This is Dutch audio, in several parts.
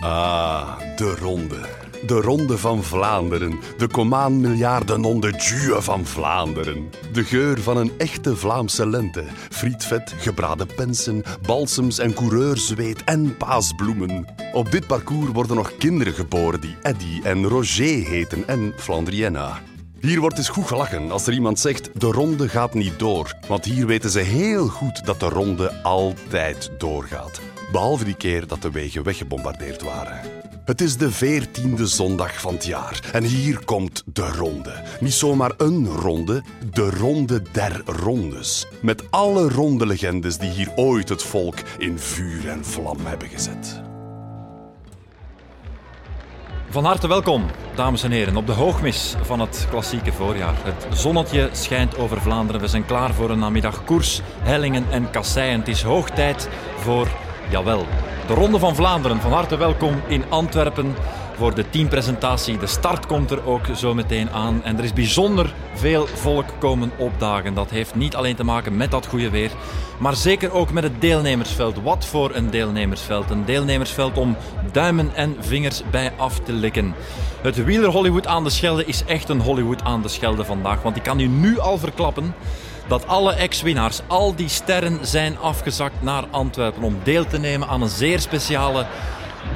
Ah, de ronde. De ronde van Vlaanderen. De Comaan miljarden on de Dieu van Vlaanderen. De geur van een echte Vlaamse lente. Frietvet, gebraden pensen, balsems en coureurzweet en paasbloemen. Op dit parcours worden nog kinderen geboren die Eddy en Roger heten en Flandrienna. Hier wordt eens goed gelachen als er iemand zegt de ronde gaat niet door. Want hier weten ze heel goed dat de ronde altijd doorgaat. Behalve die keer dat de wegen weggebombardeerd waren. Het is de veertiende zondag van het jaar en hier komt de ronde. Niet zomaar een ronde, de ronde der rondes. Met alle ronde legendes die hier ooit het volk in vuur en vlam hebben gezet. Van harte welkom, dames en heren, op de hoogmis van het klassieke voorjaar. Het zonnetje schijnt over Vlaanderen. We zijn klaar voor een namiddag koers, hellingen en kasseien. Het is hoog tijd voor, jawel, de Ronde van Vlaanderen. Van harte welkom in Antwerpen voor de teampresentatie. De start komt er ook zo meteen aan. En er is bijzonder veel volk komen opdagen. Dat heeft niet alleen te maken met dat goede weer, maar zeker ook met het deelnemersveld. Wat voor een deelnemersveld. Een deelnemersveld om duimen en vingers bij af te likken. Het wieler Hollywood aan de Schelde is echt een Hollywood aan de Schelde vandaag. Want ik kan u nu al verklappen dat alle ex-winnaars, al die sterren zijn afgezakt naar Antwerpen om deel te nemen aan een zeer speciale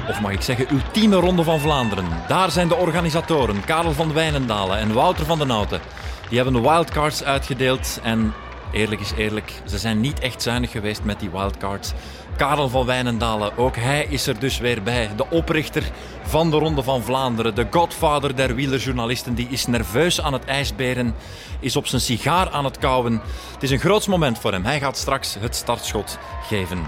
of mag ik zeggen ultieme ronde van Vlaanderen. Daar zijn de organisatoren, Karel van Wijnendalen en Wouter van den Houten. Die hebben de wildcards uitgedeeld en eerlijk is eerlijk, ze zijn niet echt zuinig geweest met die wildcards. Karel van Wijnendalen, ook hij is er dus weer bij. De oprichter van de Ronde van Vlaanderen, de godfather der wielerjournalisten, die is nerveus aan het ijsberen, is op zijn sigaar aan het kauwen. Het is een groot moment voor hem. Hij gaat straks het startschot geven.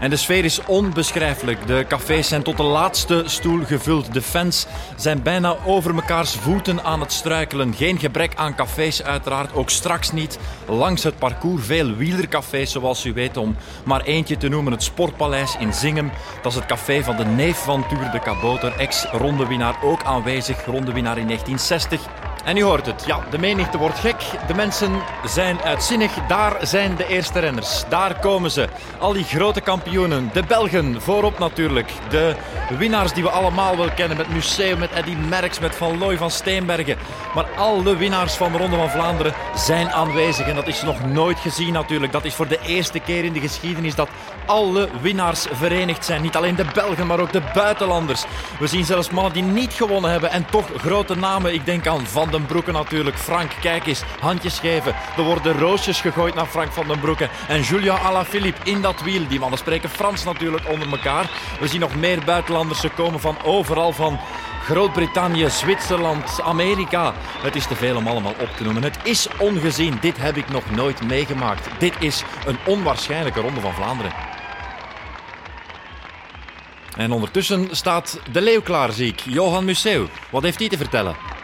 En de sfeer is onbeschrijfelijk. De cafés zijn tot de laatste stoel gevuld. De fans zijn bijna over mekaars voeten aan het struikelen. Geen gebrek aan cafés uiteraard, ook straks niet. Langs het parcours veel wielercafés zoals u weet om maar eentje te noemen. Het Sportpaleis in Zingem. Dat is het café van de neef van Tuur de Kaboter. Ex-rondewinnaar ook aanwezig. Rondewinnaar in 1960. En u hoort het, ja, de menigte wordt gek. De mensen zijn uitzinnig. Daar zijn de eerste renners. Daar komen ze. Al die grote kampioenen. De Belgen, voorop natuurlijk. De winnaars die we allemaal wel kennen. Met Museum, met Eddy Merckx, met Van Looy van Steenbergen. Maar alle winnaars van de Ronde van Vlaanderen zijn aanwezig. En dat is nog nooit gezien natuurlijk. Dat is voor de eerste keer in de geschiedenis dat alle winnaars verenigd zijn. Niet alleen de Belgen, maar ook de buitenlanders. We zien zelfs mannen die niet gewonnen hebben en toch grote namen. Ik denk aan Van den Broeke natuurlijk. Frank, kijk eens, handjes geven. Er worden roosjes gegooid naar Frank van den Broeke. En Julia Alaphilippe in dat wiel. Die mannen spreken Frans natuurlijk onder elkaar. We zien nog meer buitenlanders. Komen van overal van Groot-Brittannië, Zwitserland, Amerika. Het is te veel om allemaal op te noemen. Het is ongezien. Dit heb ik nog nooit meegemaakt. Dit is een onwaarschijnlijke ronde van Vlaanderen. En ondertussen staat de leeuw klaar, zie ik. Johan Museeuw, wat heeft hij te vertellen?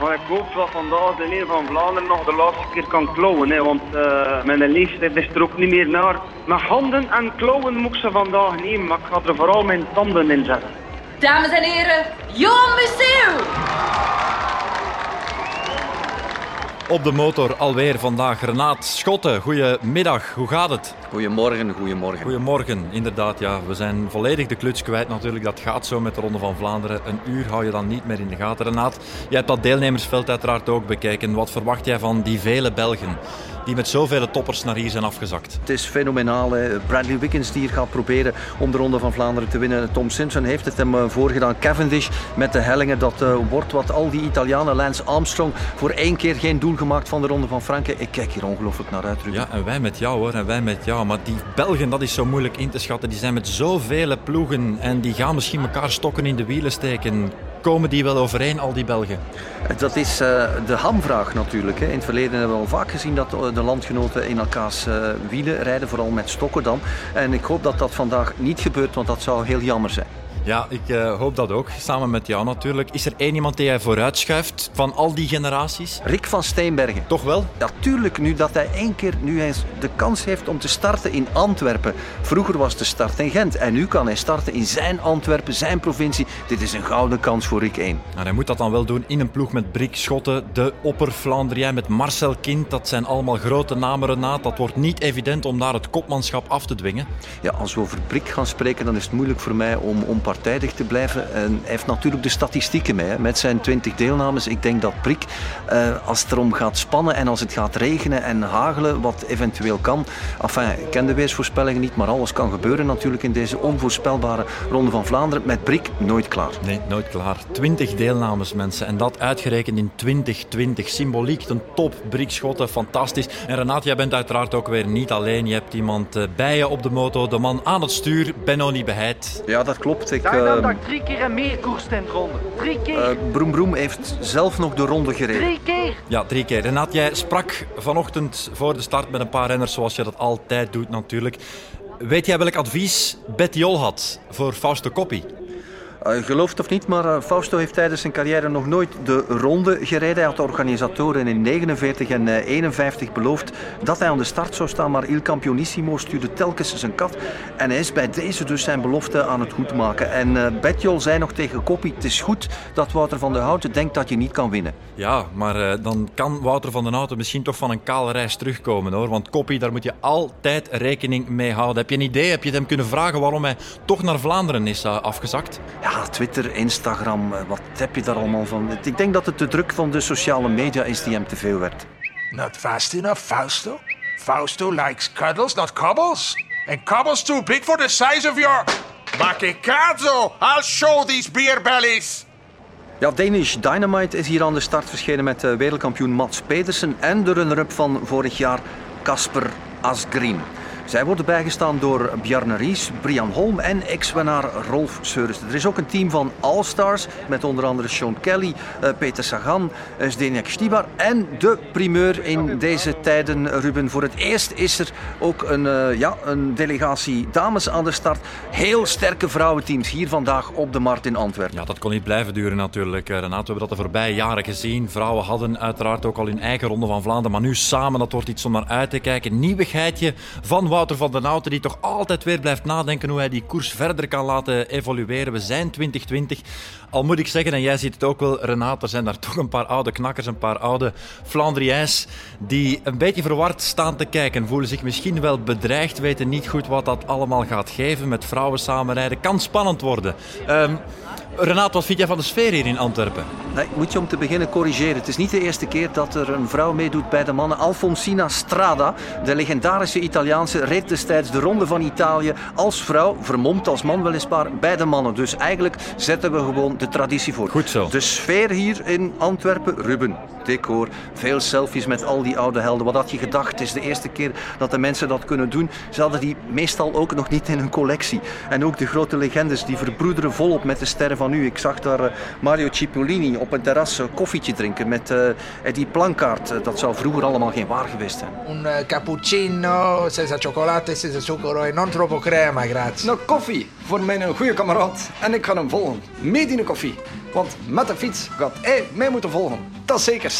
Maar ik hoop dat vandaag de Leeuw van Vlaanderen nog de laatste keer kan klauwen. Hè, want uh, mijn leeftijd is er ook niet meer naar. Met handen en klauwen moet ik ze vandaag nemen, maar ik ga er vooral mijn tanden in zetten. Dames en heren, Johan Museeuw! Op de motor alweer vandaag Renaat Schotten. Goedemiddag, hoe gaat het? Goedemorgen, goedemorgen. Goedemorgen, inderdaad. Ja. We zijn volledig de kluts kwijt natuurlijk. Dat gaat zo met de Ronde van Vlaanderen. Een uur hou je dan niet meer in de gaten. Renaat, jij hebt dat deelnemersveld uiteraard ook bekeken. Wat verwacht jij van die vele Belgen die met zoveel toppers naar hier zijn afgezakt? Het is fenomenaal. Hè. Bradley Wiggins die hier gaat proberen om de Ronde van Vlaanderen te winnen. Tom Simpson heeft het hem eh, voorgedaan. Cavendish met de hellingen. Dat uh, wordt wat al die Italianen. Lance Armstrong voor één keer geen doel gemaakt van de Ronde van Franken. Ik kijk hier ongelooflijk naar uit. Ruben. Ja, en wij met jou hoor. En wij met jou. Maar die Belgen, dat is zo moeilijk in te schatten. Die zijn met zoveel ploegen. En die gaan misschien elkaar stokken in de wielen steken. Komen die wel overeen, al die Belgen? Dat is uh, de hamvraag natuurlijk. In het verleden hebben we al vaak gezien dat de landgenoten in elkaars uh, wielen rijden. Vooral met stokken dan. En ik hoop dat dat vandaag niet gebeurt, want dat zou heel jammer zijn. Ja, ik uh, hoop dat ook. Samen met jou natuurlijk. Is er één iemand die jij vooruitschuift van al die generaties? Rick van Steenbergen. Toch wel? Natuurlijk, nu dat hij één keer nu hij de kans heeft om te starten in Antwerpen. Vroeger was de start in Gent en nu kan hij starten in zijn Antwerpen, zijn provincie. Dit is een gouden kans voor Rick 1. En hij moet dat dan wel doen in een ploeg met Brik Schotten, de opper Flandrien met Marcel Kind. Dat zijn allemaal grote namen, Renaat. Dat wordt niet evident om daar het kopmanschap af te dwingen. Ja, als we over Brik gaan spreken, dan is het moeilijk voor mij om onpartijdig te blijven. En hij heeft natuurlijk de statistieken mee, met zijn 20 deelnames. Ik denk dat Brik, eh, als het erom gaat spannen en als het gaat regenen en hagelen, wat eventueel kan. Enfin, ik ken de weersvoorspellingen niet, maar alles kan gebeuren natuurlijk in deze onvoorspelbare Ronde van Vlaanderen. Met Brik nooit klaar. Nee, nooit klaar. 20 deelnames, mensen. En dat uitgerekend in 2020. Symboliek, een top. Brik Schotten, fantastisch. En Renat, jij bent uiteraard ook weer niet alleen. Je hebt iemand eh, bij je op de moto. De man aan het stuur, Benno Beheid. Ja, dat klopt. Ik, Daar uh, dat drie keer en meer koers ronde. Drie keer. Uh, Broem Broem heeft zelf nog de ronde gereden. Drie keer? Ja, drie keer. Renat, jij sprak vanochtend voor de start met een paar renners, zoals je dat altijd doet natuurlijk. Weet jij welk advies Bettiol had voor Fausto Coppi? Uh, gelooft of niet, maar uh, Fausto heeft tijdens zijn carrière nog nooit de ronde gereden. Hij had de organisatoren in 49 en uh, eh, 51 beloofd dat hij aan de start zou staan, maar Il Campionissimo stuurde telkens zijn kat. En hij is bij deze dus zijn belofte aan het goedmaken. En uh, Betjol zei nog tegen Koppie, het is goed dat Wouter van der Houten denkt dat je niet kan winnen. Ja, maar dan kan Wouter van der Houten misschien toch van een kale reis terugkomen hoor. Want Koppie, daar moet je altijd rekening mee houden. Heb je een idee? Heb je hem kunnen vragen waarom hij toch naar Vlaanderen is afgezakt? Ja, Twitter, Instagram, eh, wat heb je daar allemaal van? Ik denk dat het de druk van de sociale media is die hem te veel werd. Not fast enough, Fausto. Fausto likes cuddles, not cobbles. And cobbles too big for the size of your... Makikazo! I'll show these beer bellies! Ja, Danish Dynamite is hier aan de start verschenen met eh, wereldkampioen Mats Pedersen en de runner-up van vorig jaar, Casper Asgreen. Zij worden bijgestaan door Bjarne Ries, Brian Holm en ex-winnaar Rolf Seurens. Er is ook een team van All-Stars met onder andere Sean Kelly, uh, Peter Sagan, uh, Zdenek Stibar en de primeur in deze tijden, Ruben. Voor het eerst is er ook een, uh, ja, een delegatie dames aan de start. Heel sterke vrouwenteams hier vandaag op de markt in Antwerpen. Ja, dat kon niet blijven duren natuurlijk, Renato. We hebben dat de voorbije jaren gezien. Vrouwen hadden uiteraard ook al hun eigen ronde van Vlaanderen, maar nu samen, dat wordt iets om naar uit te kijken. Nieuwigheidje van Wouter van den Houten, die toch altijd weer blijft nadenken hoe hij die koers verder kan laten evolueren. We zijn 2020. Al moet ik zeggen, en jij ziet het ook wel, Renate, er zijn daar toch een paar oude knakkers, een paar oude Flandriërs die een beetje verward staan te kijken. Voelen zich misschien wel bedreigd, weten niet goed wat dat allemaal gaat geven. Met vrouwen samenrijden kan spannend worden. Um, Renaat, wat vind jij van de sfeer hier in Antwerpen? Nee, moet je om te beginnen corrigeren. Het is niet de eerste keer dat er een vrouw meedoet bij de mannen. Alfonsina Strada, de legendarische Italiaanse, reed destijds de Ronde van Italië als vrouw, vermomd als man weliswaar, bij de mannen. Dus eigenlijk zetten we gewoon de traditie voor. Goed zo. De sfeer hier in Antwerpen, Ruben, decor, veel selfies met al die oude helden. Wat had je gedacht? Het is de eerste keer dat de mensen dat kunnen doen. Ze hadden die meestal ook nog niet in hun collectie. En ook de grote legendes, die verbroederen volop met de sterren van nu. Ik zag daar eh, Mario Cipollini op een terras koffietje drinken met uh, Eddie Plankaart. Eh, dat zou vroeger allemaal geen waar geweest zijn. Een cappuccino senza chocolate, senza zucchero en non troppo crema, grazie. Nou, koffie voor mijn goede kameraad. En ik ga hem volgen. Mee in de koffie. Want met de fiets gaat hij mij moeten volgen. Dat zeker.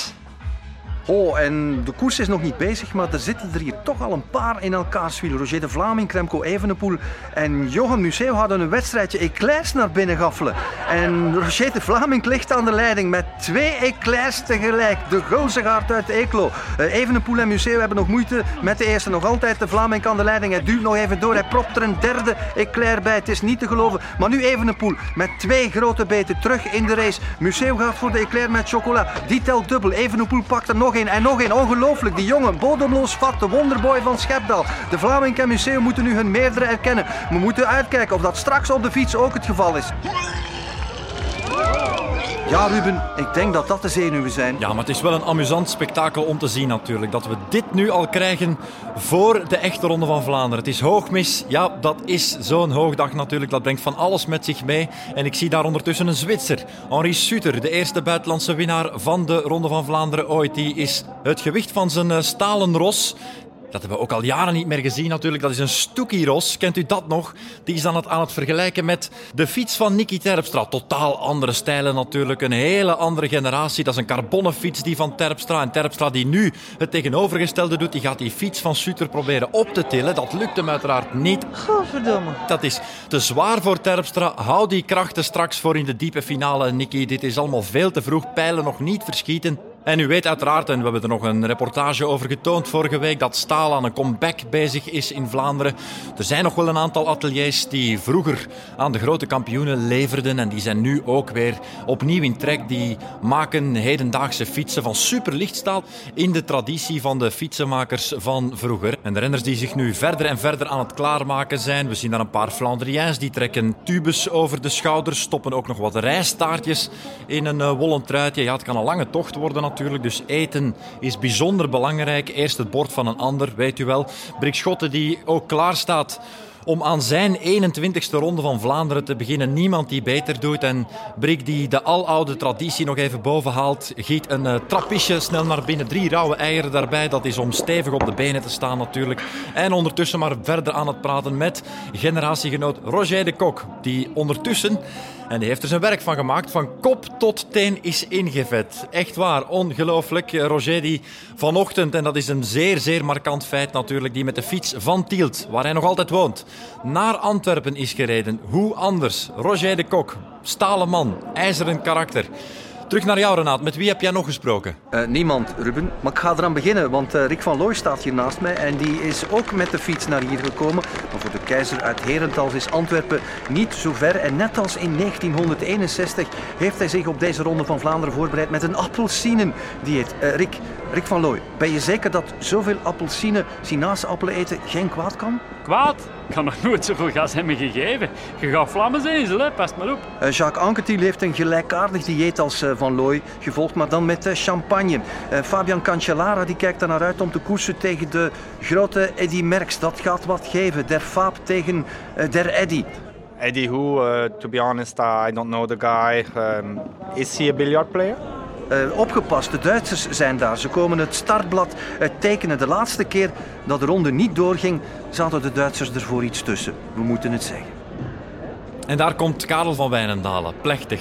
Oh, en de koers is nog niet bezig, maar er zitten er hier toch al een paar in elkaars wiel. Roger de Vlaming, Kremko Evenepoel en Johan Museeuw hadden een wedstrijdje eclairs naar binnen gaffelen. En Roger de Vlaming ligt aan de leiding met twee eclairs tegelijk. De gulzigaard uit Eeklo. Uh, Evenepoel en Museeuw hebben nog moeite met de eerste. Nog altijd de Vlaming aan de leiding. Hij duwt nog even door. Hij propt er een derde eclair bij. Het is niet te geloven. Maar nu Evenepoel met twee grote beten terug in de race. Museeuw gaat voor de eclair met chocola. Die telt dubbel. Evenepoel pakt er nog en nog een. Ongelooflijk. Die jongen, bodemloos vat. De wonderboy van Schepdal. De Vlaming en Museum moeten nu hun meerdere erkennen. We moeten uitkijken of dat straks op de fiets ook het geval is. Ja, Ruben, ik denk dat dat de zenuwen zijn. Ja, maar het is wel een amusant spektakel om te zien natuurlijk. Dat we dit nu al krijgen voor de echte Ronde van Vlaanderen. Het is hoogmis. Ja, dat is zo'n hoogdag natuurlijk. Dat brengt van alles met zich mee. En ik zie daar ondertussen een Zwitser. Henri Suter, de eerste buitenlandse winnaar van de Ronde van Vlaanderen ooit. Die is het gewicht van zijn eh, stalen ros Dat hebben we ook al jaren niet meer gezien natuurlijk. Dat is een Stoekie-ros. Kent u dat nog? Die is dan het aan het vergelijken met de fiets van Nicky Terpstra. Totaal andere stijlen natuurlijk. Een hele andere generatie. Dat is een carbonnen fiets die van Terpstra. En Terpstra die nu het tegenovergestelde doet. Die gaat die fiets van Suter proberen op te tillen. Dat lukt hem uiteraard niet. Godverdomme. Dat is te zwaar voor Terpstra. Hou die krachten straks voor in de diepe finale, Nicky. Dit is allemaal veel te vroeg. Pijlen nog niet verschieten. En u weet uiteraard, en we hebben er nog een reportage over getoond vorige week, dat staal aan een comeback bezig is in Vlaanderen. Er zijn nog wel een aantal ateliers die vroeger aan de grote kampioenen leverden en die zijn nu ook weer opnieuw in trek. Die maken hedendaagse fietsen van superlichtstaal in de traditie van de fietsenmakers van vroeger. En de renners die zich nu verder en verder aan het klaarmaken zijn. We zien daar een paar Flandriëns die trekken tubes over de schouders, stoppen ook nog wat rijstaartjes in een uh, wollen truitje. Ja, het kan een lange tocht worden natuurlijk natuurlijk. Dus eten is bijzonder belangrijk. Eerst het bord van een ander, weet u wel. Brik Schotten die ook klaar staat om aan zijn 21ste ronde van Vlaanderen te beginnen. Niemand die beter doet. En Brik die de aloude traditie nog even boven haalt. Giet een uh, trappisje snel naar binnen. Drie rauwe eieren daarbij. Dat is om stevig op de benen te staan natuurlijk. En ondertussen maar verder aan het praten met generatiegenoot Roger de Kok. Die ondertussen en die heeft er zijn werk van gemaakt. Van kop tot teen is ingevet. Echt waar, ongelooflijk. Roger die vanochtend, en dat is een zeer, zeer markant feit natuurlijk, die met de fiets van Tielt, waar hij nog altijd woont, naar Antwerpen is gereden. Hoe anders? Roger de Kok, stalen man, ijzeren karakter. Terug naar jou, Renaat. Met wie heb jij nog gesproken? Uh, niemand, Ruben. Maar ik ga eraan beginnen, want uh, Rick van Looy staat hier naast mij. En die is ook met de fiets naar hier gekomen. Maar voor de keizer uit Herentals is Antwerpen niet zo ver. En net als in 1961 heeft hij zich op deze ronde van Vlaanderen voorbereid met een appelsinendieet. Uh, Rick, Rick van Looy, ben je zeker dat zoveel appelsine, sinaasappelen eten geen kwaad kan? Kwaad? Ik had nog nooit zoveel gas hebben gegeven. Je gaat vlammen zijn, hè? pas maar op. Uh, Jacques Anquetil heeft een gelijkaardig dieet als uh, Van Looy gevolgd, maar dan met uh, champagne. Fabian Cancellara die kijkt er naar uit om te koersen tegen de grote Eddy Merckx. Dat gaat wat geven. Der Faap tegen Der Eddy. Eddie who? to be honest, I don't know the guy. Um, is he a billiard player? Uh, opgepast, de Duitsers zijn daar. Ze komen het startblad uh, tekenen. De laatste keer dat de ronde niet doorging, zaten de Duitsers er voor iets tussen. We moeten het zeggen. En daar komt Karel van Wijnendalen, plechtig.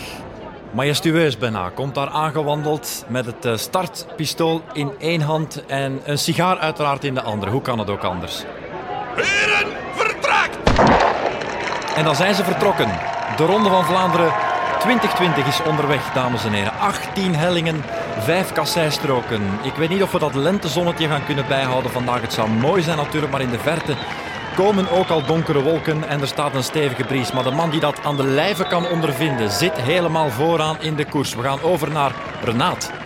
Majestueus bijna, komt daar aangewandeld met het uh, startpistool in één hand en een sigaar uiteraard in de andere. Hoe kan het ook anders? Heren, vertrekt! En dan zijn ze vertrokken. De Ronde van Vlaanderen 2020 is onderweg, dames en heren. 18 hellingen, 5 kasseistroken. Ik weet niet of we dat lentezonnetje gaan kunnen bijhouden vandaag. Het zou mooi zijn natuurlijk, maar in de verte komen ook al donkere wolken en er staat een stevige bries. Maar de man die dat aan de lijve kan ondervinden, zit helemaal vooraan in de koers. We gaan over naar Renaat.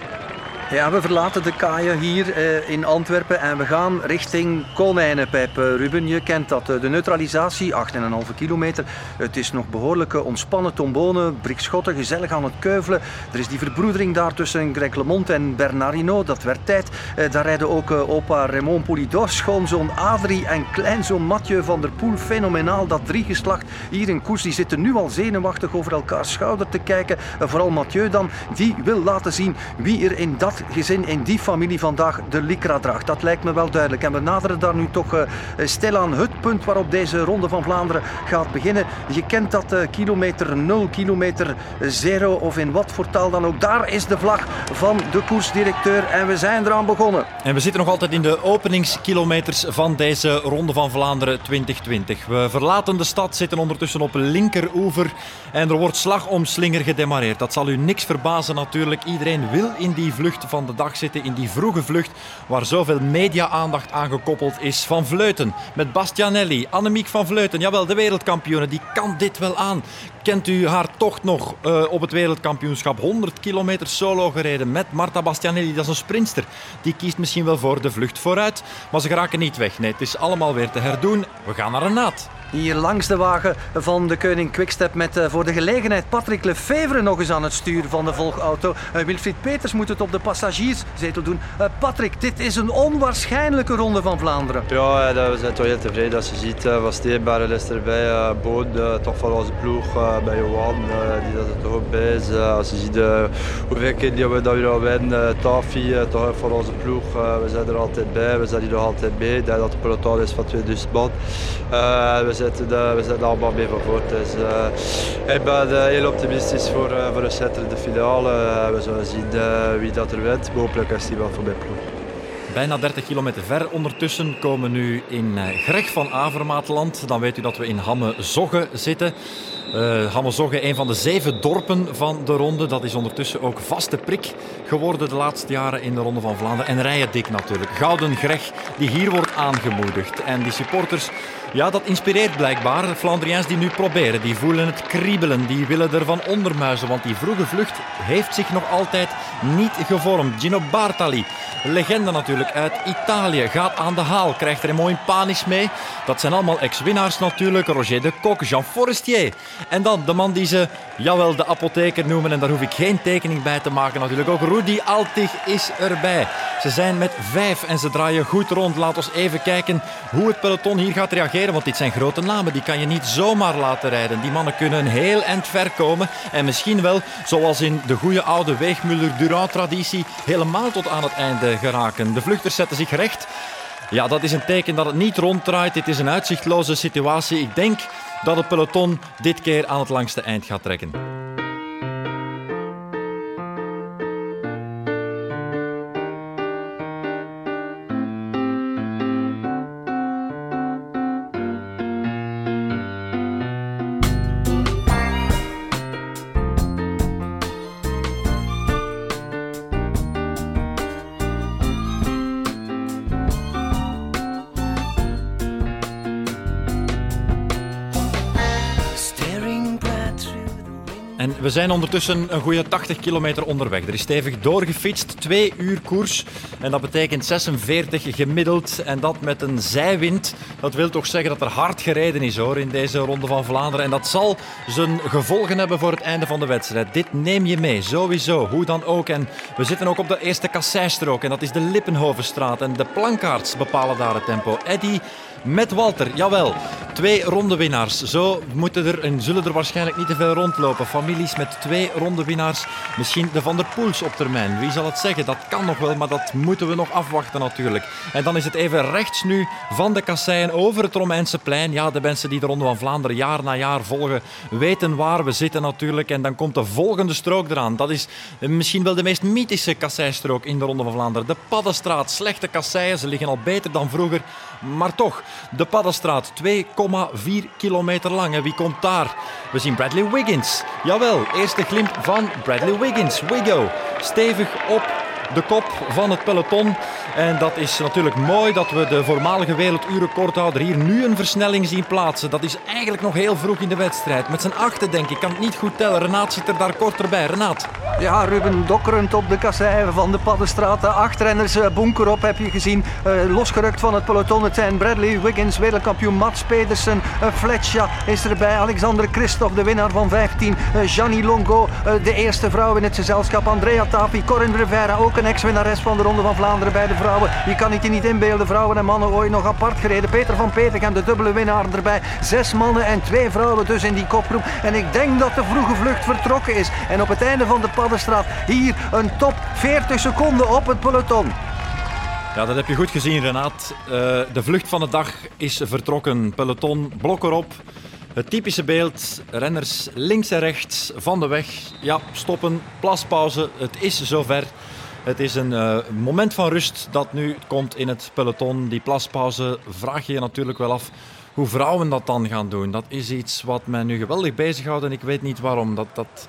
Ja, we verlaten de kaaien hier uh, in Antwerpen en we gaan richting Konijnenpijp. Uh, Ruben, je kent dat. Uh, de neutralisatie, 8,5 kilometer. Het is nog behoorlijk ontspannen tombonen, Schotten, gezellig aan het keuvelen. Er is die verbroedering daar tussen Greg LeMond en Bernardino. Dat werd tijd. daar rijden ook opa Raymond Poulidor, schoonzoon Adrie en kleinzoon Mathieu van der Poel. Fenomenaal, dat driegeslacht hier in koers. Die zitten nu al zenuwachtig over elkaar schouder te kijken. vooral Mathieu dan, die wil laten zien wie er in dat gezin in die familie vandaag de Lycra draagt. Dat lijkt me wel duidelijk. En we naderen daar nu toch uh, stilaan het punt waarop deze Ronde van Vlaanderen gaat beginnen. Je kent dat uh, kilometer 0, kilometer 0 of in wat voor taal dan ook. Daar is de vlag van de koersdirecteur en we zijn eraan begonnen. En we zitten nog altijd in de openingskilometers van deze Ronde van Vlaanderen 2020. We verlaten de stad, zitten ondertussen op linkeroever en er wordt slag om slinger gedemareerd. Dat zal u niks verbazen natuurlijk. Iedereen wil in die vlucht van de dag zitten in die vroege vlucht waar zoveel media-aandacht aan gekoppeld is. Van Vleuten met Bastianelli, Annemiek van Vleuten, jawel, de wereldkampioene, die kan dit wel aan. Kent u haar tocht nog uh, op het wereldkampioenschap? 100 kilometer solo gereden met Marta Bastianelli, dat is een sprinster. Die kiest misschien wel voor de vlucht vooruit, maar ze geraken niet weg. Nee, het is allemaal weer te herdoen. We gaan naar een naad. Hier langs de wagen van de Koning Quickstep met uh, voor de gelegenheid Patrick Lefevre nog eens aan het stuur van de volgauto. Uh, Wilfried Peters moet het op de passagierszetel doen. Uh, Patrick, dit is een onwaarschijnlijke ronde van Vlaanderen. Ja, we zijn toch heel tevreden als je ziet. Van Steenbergen is erbij, Boon, toch van onze ploeg, bij Johan, die dat er toch ook bij is. Als je ziet hoeveel die we dat al winnen, Tafi, toch voor onze ploeg. We zijn er altijd bij, we zijn hier nog altijd bij. Ik dat het peloton is van 2000 man. We zitten, we zitten allemaal mee van voort. Dus, ik ben heel optimistisch voor, voor een schitterende finale. we zullen zien wie dat er wint. Hopelijk is die wel voor mijn ploeg. Bijna 30 kilometer ver ondertussen komen we nu in Greg van Avermaatland. Dan weet u dat we in Hamme-Zogge zitten. Uh, Hammezogge, een van de zeven dorpen van de ronde. Dat is ondertussen ook vaste prik geworden de laatste jaren in de Ronde van Vlaanderen. En rijden dik natuurlijk. Gouden Greg die hier wordt aangemoedigd. En die supporters ja, dat inspireert blijkbaar. De Flandriëns die nu proberen, die voelen het kriebelen, die willen ervan ondermuizen, want die vroege vlucht heeft zich nog altijd niet gevormd. Gino Bartali, legende natuurlijk uit Italië, gaat aan de haal, krijgt er een mooi panisch mee. Dat zijn allemaal ex-winnaars natuurlijk, Roger de Kock, Jean Forestier. En dan de man die ze, jawel, de apotheker noemen, en daar hoef ik geen tekening bij te maken natuurlijk. Ook Rudy Altig is erbij. Ze zijn met vijf en ze draaien goed rond. Laat ons even kijken hoe het peloton hier gaat reageren want dit zijn grote namen. Die kan je niet zomaar laten rijden. Die mannen kunnen een heel eind ver komen. En misschien wel, zoals in de goede oude Weegmuller-Durand-traditie, helemaal tot aan het einde geraken. De vluchters zetten zich recht. Ja, dat is een teken dat het niet ronddraait. Dit is een uitzichtloze situatie. Ik denk dat het peloton dit keer aan het langste eind gaat trekken. Zijn ondertussen een goede 80 kilometer onderweg. Er is stevig doorgefietst, twee uur koers. En dat betekent 46 gemiddeld. En dat met een zijwind. Dat wil toch zeggen dat er hard gereden is hoor in deze Ronde van Vlaanderen. En dat zal zijn gevolgen hebben voor het einde van de wedstrijd. Dit neem je mee, sowieso. Hoe dan ook. En we zitten ook op de eerste kasseistrook. En dat is de Lippenhovenstraat. En de plankaards bepalen daar het tempo. Eddie met Walter. Jawel, twee rondewinnaars. Zo moeten er en zullen er waarschijnlijk niet te veel rondlopen. Families met twee rondewinnaars. Misschien de Van der Poels op termijn. Wie zal het zeggen? Dat kan nog wel, maar dat moeten we nog afwachten natuurlijk. En dan is het even rechts nu van de kasseien over het Romeinse plein. Ja, de mensen die de Ronde van Vlaanderen jaar na jaar volgen, weten waar we zitten natuurlijk. En dan komt de volgende strook eraan. Dat is misschien wel de meest mythische kasseistrook in de Ronde van Vlaanderen. De Paddenstraat. Slechte kasseien, ze liggen al beter dan vroeger. Maar toch, de Paddenstraat, 2,4 kilometer lang. En wie komt daar? We zien Bradley Wiggins. Jawel, eerste glimp van Bradley Wiggins. Wiggo, stevig op de kop van het peloton. En dat is natuurlijk mooi dat we de voormalige werelduurrecordhouder hier nu een versnelling zien plaatsen. Dat is eigenlijk nog heel vroeg in de wedstrijd. Met zijn achter denk ik, kan het niet goed tellen. Renaat zit er daar korter bij. Renaat. Ja, Ruben dokkerend op de kasseien van de Paddenstraat. De achterrenners uh, bunker op heb je gezien. Uh, losgerukt van het peloton. Het zijn Bradley Wiggins, wereldkampioen Mats Pedersen. Uh, Fletcher is erbij. Alexander Christophe, de winnaar van 15. Uh, Gianni Longo, de eerste vrouw in het gezelschap. Andrea Tapi, Corinne Rivera, ook een ex-winnares van de Ronde van Vlaanderen bij de vrouwen. Je kan het je niet inbeelden, vrouwen en mannen ooit nog apart gereden. Peter van Petergem, de dubbele winnaar erbij. Zes mannen en twee vrouwen dus in die kopgroep. En ik denk dat de vroege vlucht vertrokken is. En op het einde van de Paddenstraat hier een top 40 seconden op het peloton. Ja, dat heb je goed gezien, Renaat. Uh, de vlucht van de dag is vertrokken. Peloton, blok erop. Het typische beeld, renners links en rechts van de weg. Ja, stoppen, plaspauze, het is zover. Het is een uh, moment van rust dat nu komt in het peloton. Die plaspauze vraag je je natuurlijk wel af hoe vrouwen dat dan gaan doen. Dat is iets wat mij nu geweldig bezighoudt en ik weet niet waarom. Dat, dat,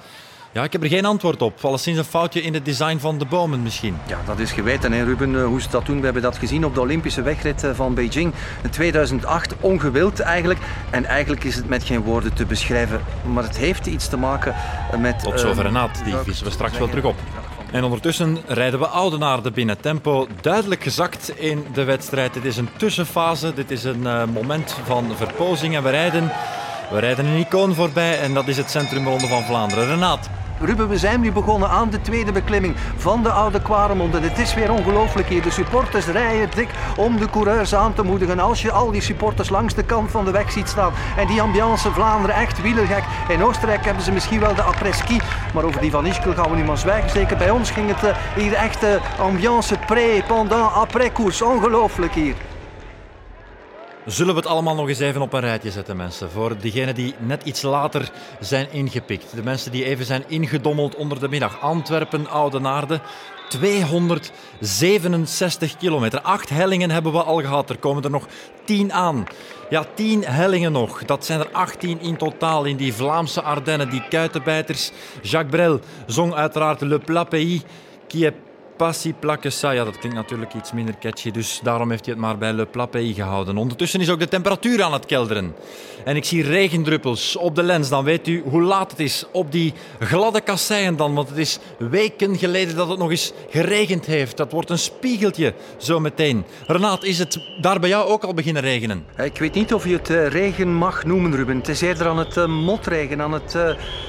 ja, ik heb er geen antwoord op. Alleszins een foutje in het design van de bomen misschien. Ja, dat is geweten, hè, Ruben, eh, hoe ze dat doen. We hebben dat gezien op de Olympische wegrit eh, van Beijing in 2008. Ongewild eigenlijk. En eigenlijk is het met geen woorden te beschrijven. Maar het heeft iets te maken met... Tot zover Renaat, die vissen we straks wel terug op. En ondertussen rijden we Oudenaarde binnen. Tempo duidelijk gezakt in de wedstrijd. Dit is een tussenfase, dit is een uh, moment van verpozing en we rijden, we rijden een icoon voorbij en dat is het Centrumronde van Vlaanderen. Renaat. Ruben, we zijn nu begonnen aan de tweede beklimming van de Oude Quaremond. het is weer ongelooflijk hier. De supporters rijden dik om de coureurs aan te moedigen. Als je al die supporters langs de kant van de weg ziet staan en die ambiance Vlaanderen echt wielergek. In Oostenrijk hebben ze misschien wel de après-ski, maar over die van Ischgl gaan we nu maar zwijgen. Zeker bij ons ging het eh, hier echt ambiance pré, pendant, après-koers. Ongelooflijk hier. Zullen we het allemaal nog eens even op een rijtje zetten, mensen? Voor diegenen die net iets later zijn ingepikt. De mensen die even zijn ingedommeld onder de middag. Antwerpen, Oudenaarde. 267 kilometer. Acht hellingen hebben we al gehad. Er komen er nog tien aan. Ja, tien hellingen nog. Dat zijn er 18 in totaal in die Vlaamse Ardennen. Die kuitenbijters. Jacques Brel zong uiteraard Le Plat Pays. Qui est Passi Plaquesa, ja, dat klinkt natuurlijk iets minder catchy, dus daarom heeft hij het maar bij Le Plapé gehouden. Ondertussen is ook de temperatuur aan het kelderen. En ik zie regendruppels op de lens, dan weet u hoe laat het is. Op die gladde kasseien dan, want het is weken geleden dat het nog eens geregend heeft. Dat wordt een spiegeltje zo meteen. Renaat, is het daar bij jou ook al beginnen regenen? Ik weet niet of je het uh, regen mag noemen, Ruben. Het is eerder aan het uh, motregen, aan het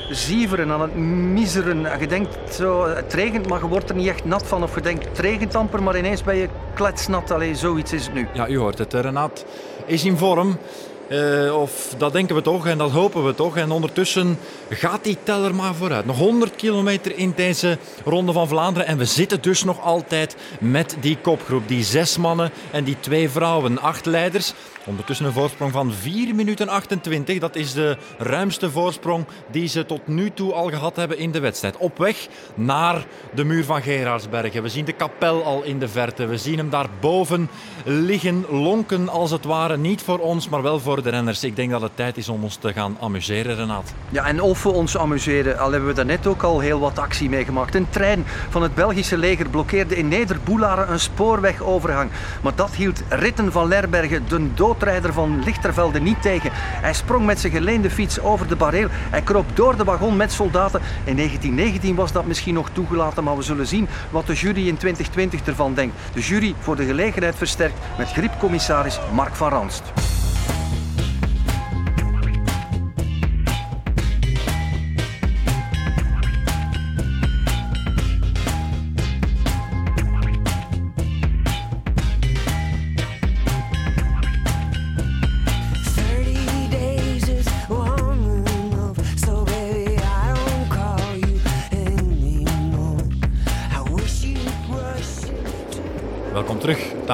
zieveren, aan het miseren. Je denkt zo, het regent, maar je wordt er niet echt nat van. Of je denkt, het maar ineens ben je kletsnat. Allee, zoiets is het nu. Ja, u hoort het. Renaat is in vorm. Uh, of dat denken we toch en dat hopen we toch. En ondertussen gaat die teller maar vooruit. Nog 100 kilometer in deze Ronde van Vlaanderen. En we zitten dus nog altijd met die kopgroep. Die zes mannen en die twee vrouwen. Acht leiders. Ondertussen een voorsprong van 4 minuten 28. Dat is de ruimste voorsprong die ze tot nu toe al gehad hebben in de wedstrijd. Op weg naar de muur van Gerardsbergen. We zien de kapel al in de verte. We zien hem daar boven liggen, lonken als het ware. Niet voor ons, maar wel voor Ik denk dat het tijd is om ons te gaan amuseren, Renaat. Ja, en of we ons amuseren, al hebben we daarnet ook al heel wat actie meegemaakt. Een trein van het Belgische leger blokkeerde in Nederboelaren een spoorwegovergang. Maar dat hield Ritten van Lerbergen, de doodrijder van Lichtervelde, niet tegen. Hij sprong met zijn geleende fiets over de bareel. Hij kroop door de wagon met soldaten. In 1919 was dat misschien nog toegelaten, maar we zullen zien wat de jury in 2020 ervan denkt. De jury voor de gelegenheid versterkt met griepcommissaris Mark van Ranst.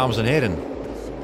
Dames en heren.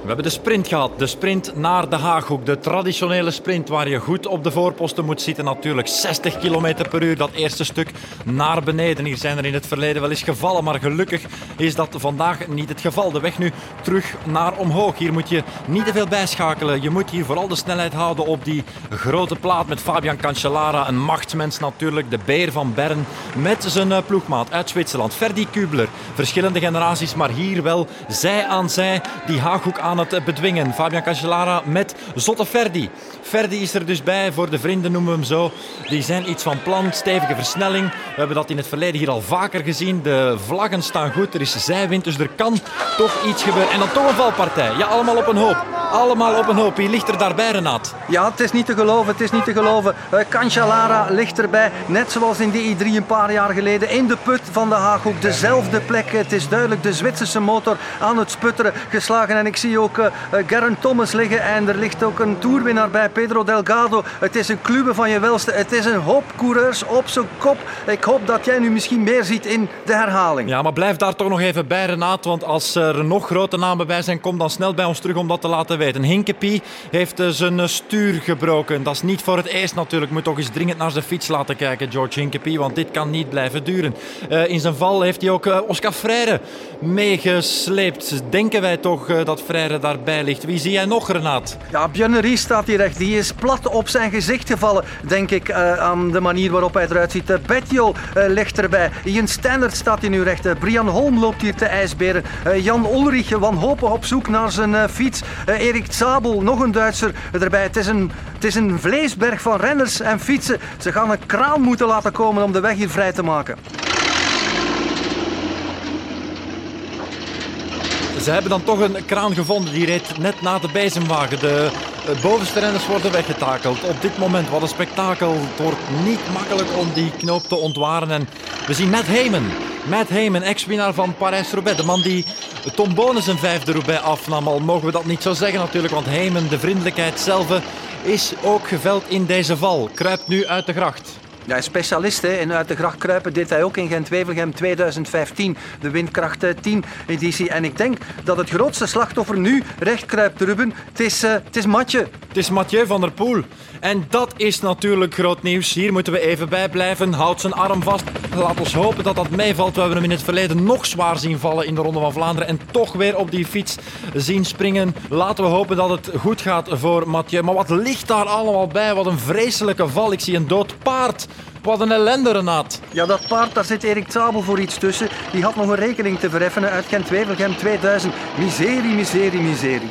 We hebben de sprint gehad. De sprint naar de Haaghoek. De traditionele sprint waar je goed op de voorposten moet zitten. Natuurlijk 60 km per uur. Dat eerste stuk naar beneden. Hier zijn er in het verleden wel eens gevallen. Maar gelukkig is dat vandaag niet het geval. De weg nu terug naar omhoog. Hier moet je niet te veel bijschakelen. Je moet hier vooral de snelheid houden op die grote plaat met Fabian Cancellara. Een machtsmens natuurlijk. De beer van Bern. Met zijn eh, ploegmaat uit Zwitserland. Ferdi Kubler. Verschillende generaties. Maar hier wel zij aan zij die Haaghoek aan het bedwingen. Fabian Cancellara met Zotte Ferdi. Ferdi is er dus bij, voor de vrienden noemen we hem zo. Die zijn iets van plan, stevige versnelling. We hebben dat in het verleden hier al vaker gezien. De vlaggen staan goed, er is zijwind, dus er kan toch iets gebeuren. En dan toch een valpartij. Ja, allemaal op een hoop. Allemaal op een hoop. Wie ligt er daarbij, Renat? Ja, het is niet te geloven, het is niet te geloven. Uh, Cancellara ligt erbij, net zoals in de I3 een paar jaar geleden. In de put van de Haaghoek, dezelfde plek. Het is duidelijk de Zwitserse motor aan het sputteren geslagen. En ik zie ook uh, Geraint Thomas liggen en er ligt ook een toerwinnaar bij, Pedro Delgado. Het is een clube van je welste. Het is een hoop coureurs op zijn kop. Ik hoop dat jij nu misschien meer ziet in de herhaling. Ja, maar blijf daar toch nog even bij, Renaat. Want als er nog grote namen bij zijn, kom dan snel bij ons terug om dat te laten weten. Hinkepie heeft eh, zijn stuur gebroken. Dat is niet voor het eerst natuurlijk. Moet toch eens dringend naar zijn fiets laten kijken, George Hinkepie. Want dit kan niet blijven duren. In zijn val heeft hij ook Oscar Freire meegesleept. Denken wij toch dat Freire daarbij ligt. Wie zie jij nog, Renaat? Ja, Björn staat hier recht. Die is plat op zijn gezicht gevallen, denk ik, uh, aan de manier waarop hij eruit ziet. Uh, Betjo uh, ligt erbij. Ian Standard staat hier nu recht. Brian Holm loopt hier te ijsberen. Jan Ulrich, wanhopig op zoek naar zijn fiets. Erik Zabel, nog een Duitser erbij. Het is een, het is een vleesberg van renners en fietsen. Ze gaan een kraan moeten laten komen om de weg hier vrij te maken. Ze hebben dan toch een kraan gevonden. Die reed net na de bezemwagen. De eh, bovenste renners worden weggetakeld. Op dit moment, wat een spektakel. Het wordt niet makkelijk om die knoop te ontwaren. En we zien Matt Heyman. Matt Heyman, ex-winnaar van Parijs-Roubaix. De man die Tom Bonen zijn vijfde Roubaix afnam. Al mogen we dat niet zo zeggen natuurlijk. Want Heyman, de vriendelijkheid zelf, is ook geveld in deze val. Kruipt nu uit de gracht. Ja, specialist hè. in uit de gracht kruipen deed hij ook in Gent-Wevelgem 2015, de windkracht 10 editie. En ik denk dat het grootste slachtoffer nu recht kruipt, Ruben. Het is, uh, het is Mathieu. Het is Mathieu van der Poel. En dat is natuurlijk groot nieuws. Hier moeten we even bij blijven. Houd zijn arm vast. Laat ons hopen dat dat meevalt. We hebben hem in het verleden nog zwaar zien vallen in de Ronde van Vlaanderen. En toch weer op die fiets zien springen. Laten we hopen dat het goed gaat voor Mathieu. Maar wat ligt daar allemaal bij? Wat een vreselijke val. Ik zie een dood paard. Wat een ellende, Renaat. Ja, dat paard, daar zit Erik Zabel voor iets tussen. Die had nog een rekening te vereffenen uit Gent-Wevelgem 2000. Miserie, miserie, miserie.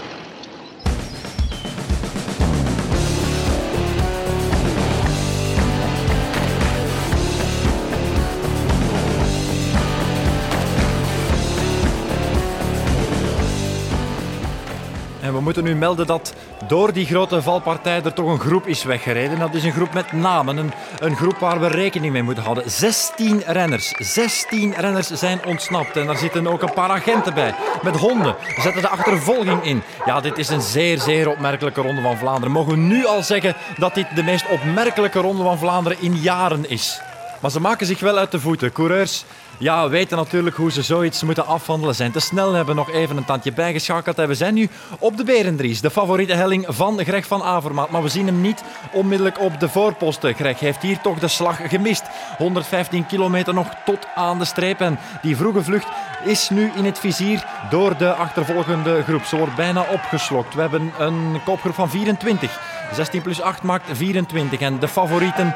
We moeten nu melden dat door die grote valpartij er toch een groep is weggereden. Dat is een groep met namen, een, een groep waar we rekening mee moeten houden. 16 renners, 16 renners zijn ontsnapt. En daar zitten ook een paar agenten bij, met honden. We zetten de achtervolging in. Ja, dit is een zeer, zeer opmerkelijke Ronde van Vlaanderen. Mogen we nu al zeggen dat dit de meest opmerkelijke Ronde van Vlaanderen in jaren is. Maar ze maken zich wel uit de voeten. Coureurs ja, weten natuurlijk hoe ze zoiets moeten afhandelen. Zijn te snel, hebben nog even een tandje bijgeschakeld. En we zijn nu op de Berendries, de favoriete helling van Greg van Avermaat. Maar we zien hem niet onmiddellijk op de voorposten. Greg heeft hier toch de slag gemist. 115 kilometer nog tot aan de streep. En die vroege vlucht is nu in het vizier door de achtervolgende groep. Ze wordt bijna opgeslokt. We hebben een kopgroep van 24. 16 plus 8 maakt 24. En de favorieten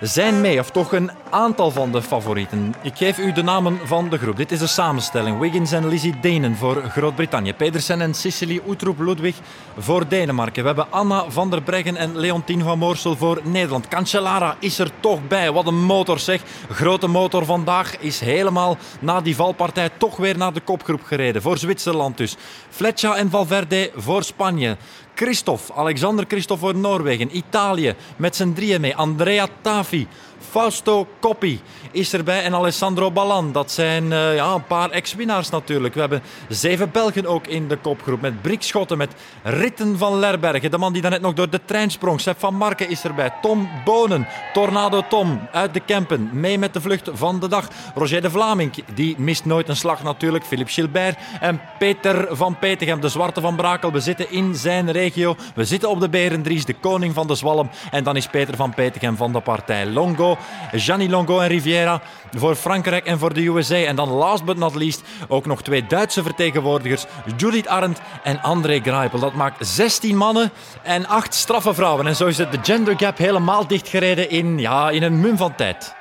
zijn mee, of toch een aantal van de favorieten. Ik geef u de namen van de groep. Dit is de samenstelling. Wiggins en Lizzie Denen voor Groot-Brittannië. Pedersen en Cicely Utroep Ludwig voor Denemarken. We hebben Anna van der Breggen en Leontien van Moorsel voor Nederland. Cancellara is er toch bij. Wat een motor zeg. Grote motor vandaag is helemaal na die valpartij toch weer naar de kopgroep gereden. Voor Zwitserland dus. Fletcher en Valverde voor Spanje. Christophe, Alexander Christophe voor Noorwegen. Italië met z'n drieën mee. Andrea Tafi. Fausto Coppi is erbij en Alessandro Ballan. Dat zijn uh, ja, een paar ex-winnaars natuurlijk. We hebben zeven Belgen ook in de kopgroep. Met Brik Schotten, met Ritten van Lerbergen. De man die daarnet nog door de trein sprong. Van Marken is erbij. Tom Bonen, Tornado Tom uit de Kempen. Mee met de vlucht van de dag. Roger de Vlaming, die mist nooit een slag natuurlijk. Philippe Gilbert en Peter van Petegem, de zwarte van Brakel. We zitten in zijn regio. We zitten op de Berendries, de koning van de Zwalm. En dan is Peter van Petegem van de partij Longo. Gianni Longo en Riviera voor Frankrijk en voor de USA. En dan last but not least ook nog twee Duitse vertegenwoordigers, Judith Arndt en André Greipel. Dat maakt 16 mannen en 8 straffe vrouwen. En zo is het de gender gap helemaal dichtgereden in, ja, in een mum van tijd.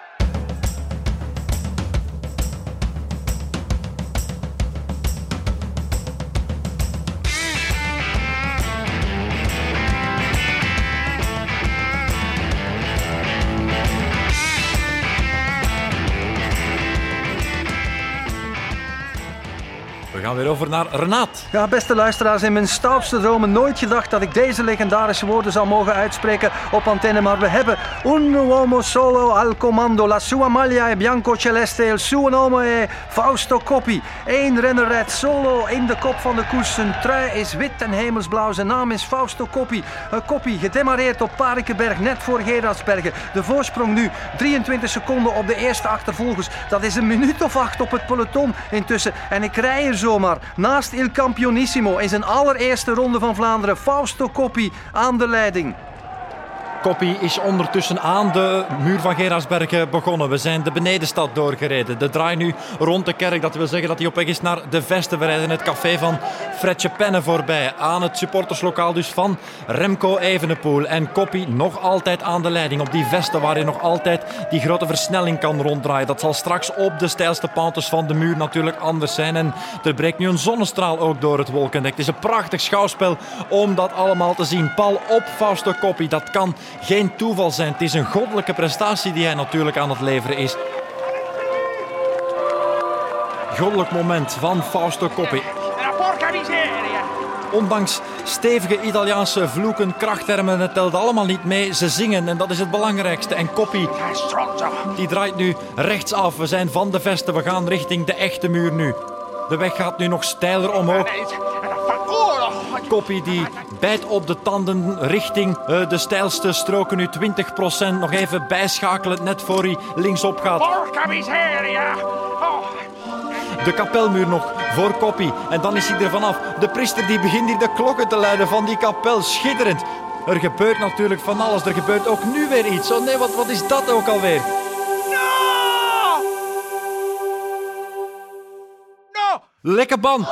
Over naar Renaat. Ja, beste luisteraars, in mijn stoutste dromen nooit gedacht dat ik deze legendarische woorden zou mogen uitspreken op antenne. Maar we hebben un uomo solo al comando, la sua maglia è bianco celeste, il suo nome è Fausto Coppi. Eén renner rijdt solo in de kop van de koers. Zijn trui is wit en hemelsblauw. Zijn naam is Fausto Coppi. Coppi, gedemareerd op Parikenberg, net voor Gerardsbergen. De voorsprong nu 23 seconden op de eerste achtervolgers. Dat is een minuut of acht op het peloton intussen. En ik rij er zo naast Il Campionissimo in zijn allereerste ronde van Vlaanderen. Fausto Coppi aan de leiding. Koppie is ondertussen aan de muur van Gerardsbergen begonnen. We zijn de benedenstad doorgereden. De draai nu rond de kerk. Dat wil zeggen dat hij op weg is naar de Vesten. We rijden het café van Fredje Penne voorbij. Aan het supporterslokaal dus van Remco Evenepoel. En Koppie nog altijd aan de leiding. Op die Vesten waar je nog altijd die grote versnelling kan ronddraaien. Dat zal straks op de steilste pantes van de muur natuurlijk anders zijn. En er breekt nu een zonnestraal ook door het wolkendek. Het is een prachtig schouwspel om dat allemaal te zien. Pal op Fausto Koppie. Dat kan geen toeval zijn. Het is een goddelijke prestatie die hij natuurlijk aan het leveren is. Goddelijk moment van Fausto Coppi. Ondanks stevige Italiaanse vloeken, krachttermen, het telt allemaal niet mee. Ze zingen en dat is het belangrijkste. En Koppie, die draait nu rechtsaf. We zijn van de vesten, we gaan richting de echte muur nu. De weg gaat nu nog steiler omhoog. Koppie die bijt op de tanden richting uh, de steilste stroken nu 20%. Nog even bijschakelen net voor hij linksop gaat. Porca miseria! Oh. De kapelmuur nog voor Koppie. En dan is hij er vanaf. De priester die begint hier de klokken te luiden van die kapel. Schitterend. Er gebeurt natuurlijk van alles. Er gebeurt ook nu weer iets. Oh nee, wat, wat is dat ook alweer? Lekke band.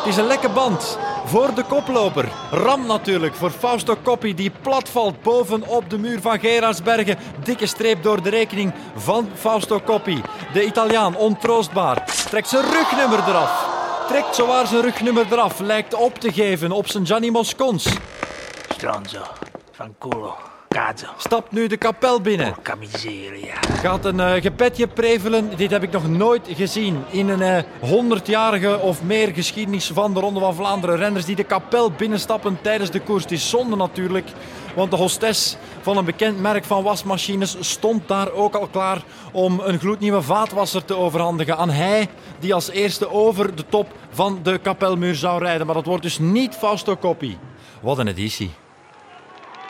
Het is een lekke band voor de koploper. Ram natuurlijk voor Fausto Coppi die platvalt bovenop de muur van Gerardsbergen. Dikke streep door de rekening van Fausto Coppi. De Italiaan ontroostbaar. Trekt zijn rugnummer eraf. Trekt zowaar zijn rugnummer eraf. Lijkt op te geven op zijn Gianni Moscons. Stronzo, van culo. Stapt nu de kapel binnen. Porca miseria. Gaat een uh, gebedje prevelen. Dit heb ik nog nooit gezien in een honderdjarige uh, of meer geschiedenis van de Ronde van Vlaanderen. Renners die de kapel binnenstappen tijdens de koers. Het is zonde natuurlijk, want de hostess van een bekend merk van wasmachines stond daar ook al klaar om een gloednieuwe vaatwasser te overhandigen aan hij die als eerste over de top van de kapelmuur zou rijden. Maar dat wordt dus niet Fausto Coppi. Wat een editie.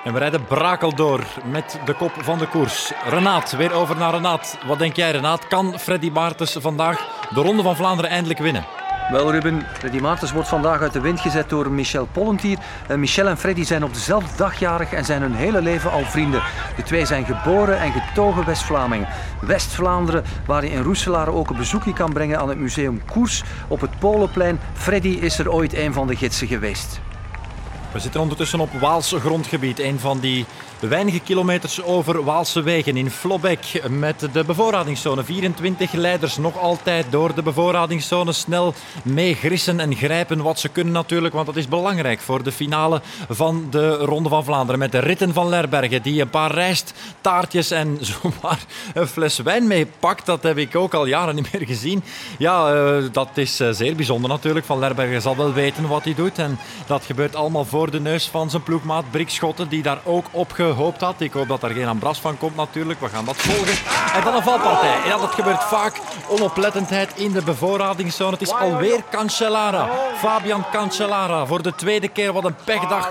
En we rijden brakel door met de kop van de koers. Renaat, weer over naar Renaat. Wat denk jij, Renaat? Kan Freddy Maartens vandaag de Ronde van Vlaanderen eindelijk winnen? Wel Ruben, Freddy Maartens wordt vandaag uit de wind gezet door Michel Pollentier. Michel en Freddy zijn op dezelfde dag jarig en zijn hun hele leven al vrienden. De twee zijn geboren en getogen West-Vlamingen. West-Vlaanderen, waar je in Roeselaar ook een bezoekje kan brengen aan het museum Koers op het Polenplein. Freddy is er ooit een van de gidsen geweest. We zitten ondertussen op Waalse grondgebied, een van die weinige kilometers over Waalse wegen in Flobek met de bevoorradingszone. 24 leiders nog altijd door de bevoorradingszone snel meegrissen en grijpen wat ze kunnen natuurlijk, want dat is belangrijk voor de finale van de Ronde van Vlaanderen met de ritten van Lerbergen die een paar rijsttaartjes en zomaar een fles wijn meepakt. Dat heb ik ook al jaren niet meer gezien. Ja, uh, dat is uh, zeer bijzonder natuurlijk. Van Lerbergen zal wel weten wat hij doet en dat gebeurt allemaal voor de neus van zijn ploegmaat Brik Schotten die daar ook op gehoopt had. Ik hoop dat er geen ambras van komt natuurlijk. We gaan dat volgen. En dan een valpartij. Ja, dat gebeurt vaak. Onoplettendheid in de bevoorradingszone. Het is alweer Cancellara. Fabian Cancellara. Voor de tweede keer wat een pechdag.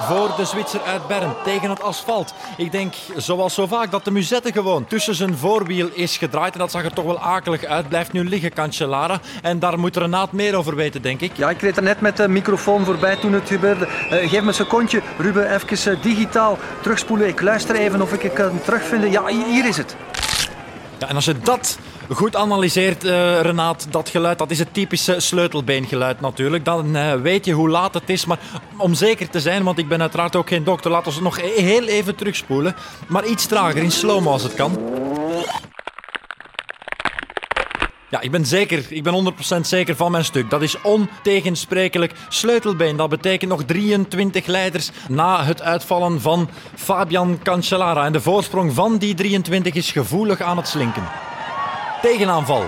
Voor de Zwitser uit Bern. Tegen het asfalt. Ik denk, zoals zo vaak, dat de musette gewoon tussen zijn voorwiel is gedraaid. En dat zag er toch wel akelig uit. Blijft nu liggen, Cancellara. En daar moet Renaat meer over weten, denk ik. Ja, ik reed er net met de microfoon voorbij toen het gebeurde. Uh, geef me een secondje, Ruben, even uh, digitaal terugspoelen. Ik luister even of ik het kan terugvinden. Ja, hier is het. Ja, en als je dat goed analyseert, uh, Renaat, dat geluid, dat is het typische sleutelbeengeluid natuurlijk. Dan uh, weet je hoe laat het is. Maar om zeker te zijn, want ik ben uiteraard ook geen dokter, laten we het nog heel even terugspoelen. Maar iets trager, in slow-mo als het kan. Ja, ik ben zeker, ik ben 100% zeker van mijn stuk. Dat is ontegensprekelijk sleutelbeen. Dat betekent nog 23 leiders na het uitvallen van Fabian Cancellara. En de voorsprong van die 23 is gevoelig aan het slinken. Tegenaanval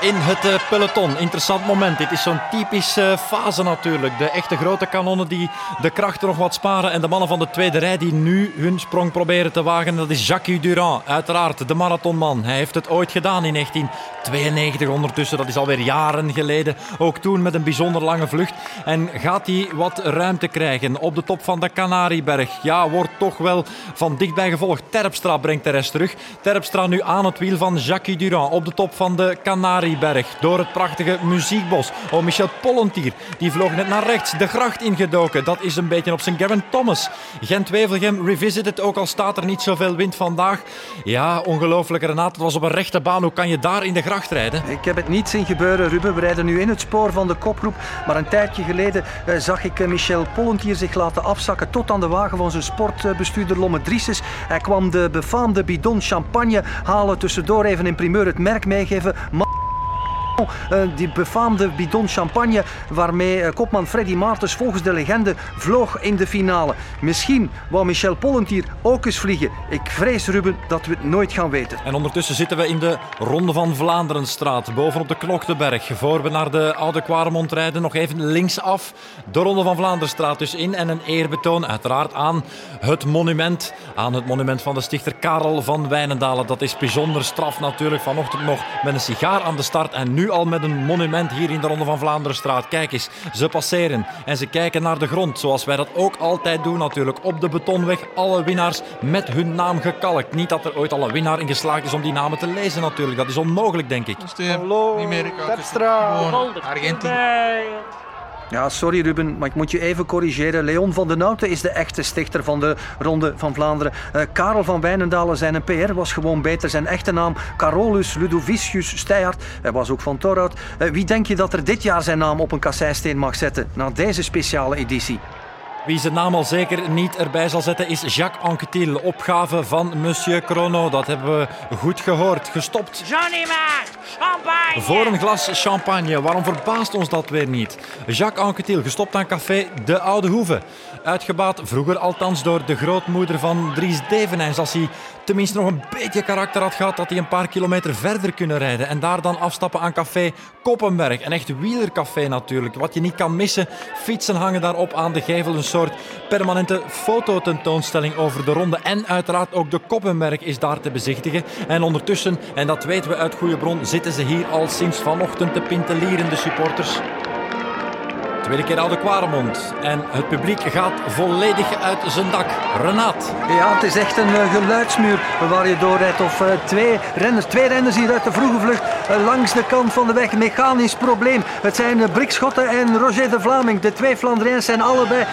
in het peloton. Interessant moment. Dit is zo'n typische fase natuurlijk. De echte grote kanonnen die de krachten nog wat sparen. En de mannen van de tweede rij die nu hun sprong proberen te wagen. Dat is Jacques Durand, uiteraard de marathonman. Hij heeft het ooit gedaan in 1992 ondertussen. Dat is alweer jaren geleden. Ook toen met een bijzonder lange vlucht. En gaat hij wat ruimte krijgen op de top van de Canarieberg? Ja, wordt toch wel van dichtbij gevolgd. Terpstra brengt de rest terug. Terpstra nu aan het wiel van Jacques Durand op de top van de Canarieberg door het prachtige muziekbos. Oh, Michel Pollentier, die vloog net naar rechts, de gracht ingedoken. Dat is een beetje op zijn Gavin Thomas. Gent-Wevelgem revisited, ook al staat er niet zoveel wind vandaag. Ja, ongelooflijk Renat, het was op een rechte baan. Hoe kan je daar in de gracht rijden? Ik heb het niet zien gebeuren, Ruben. We rijden nu in het spoor van de kopgroep. Maar een tijdje geleden eh, zag ik eh, Michel Pollentier zich laten afzakken tot aan de wagen van zijn sportbestuurder Lomme Drieses. Hij kwam de befaamde bidon champagne halen. Tussendoor even in primeur het merk meegeven. Uh, die befaamde bidon champagne waarmee uh, kopman Freddy Maartens volgens de legende vloog in de finale. Misschien wou Michel Pollentier ook eens vliegen. Ik vrees, Ruben, dat we het nooit gaan weten. En ondertussen zitten we in de Ronde van Vlaanderenstraat, bovenop de Knokteberg. Voor we naar de Oude Quaremont rijden, nog even linksaf de Ronde van Vlaanderenstraat dus in. En een eerbetoon uiteraard aan het monument, aan het monument van de stichter Karel van Wijnendalen. Dat is bijzonder straf natuurlijk. Vanochtend nog met een sigaar aan de start en nu al met een monument hier in de Ronde van Vlaanderenstraat. Kijk eens, ze passeren en ze kijken naar de grond, zoals wij dat ook altijd doen natuurlijk. Op de betonweg, alle winnaars met hun naam gekalkt. Niet dat er ooit al een winnaar in geslaagd is om die namen te lezen natuurlijk. Dat is onmogelijk, denk ik. Hallo, Terpstra, Argentinië. Ja, sorry Ruben, maar ik moet je even corrigeren. Leon van den Nouten is de echte stichter van de Ronde van Vlaanderen. Uh, Karel van Wijnendalen, zijn PR was gewoon beter. Zijn echte naam Carolus Ludovicius Steyaert. Hij was ook van Torhout. Uh, wie denk je dat er dit jaar zijn naam op een kasseisteen mag zetten na deze speciale editie? Wie zijn naam al zeker niet erbij zal zetten is Jacques Anquetil. Opgave van Monsieur Chrono. Dat hebben we goed gehoord. Gestopt. Johnny maar, champagne! Voor een glas champagne. Waarom verbaast ons dat weer niet? Jacques Anquetil, gestopt aan café De Oude Hoeve. Uitgebaat, vroeger althans, door de grootmoeder van Dries Devenijns. Als hij tenminste nog een beetje karakter had gehad, dat hij een paar kilometer verder kunnen rijden. En daar dan afstappen aan café Koppenberg. Een echt wielercafé natuurlijk. Wat je niet kan missen. Fietsen hangen daarop aan de gevel. Een soort permanente fototentoonstelling over de ronde. En uiteraard ook de Koppenberg is daar te bezichtigen. En ondertussen, en dat weten we uit goede bron, zitten ze hier al sinds vanochtend te pintelieren, de supporters. Tweede keer Oude Kwaremond. En het publiek gaat volledig uit zijn dak. Renaat. Ja, het is echt een uh, geluidsmuur waar je doorrijdt. Of uh, twee renners, twee renners hier uit de vroege vlucht uh, langs de kant van de weg. Mechanisch probleem. Het zijn Brik Schotten en Roger de Vlaming. De twee Flandriëns zijn allebei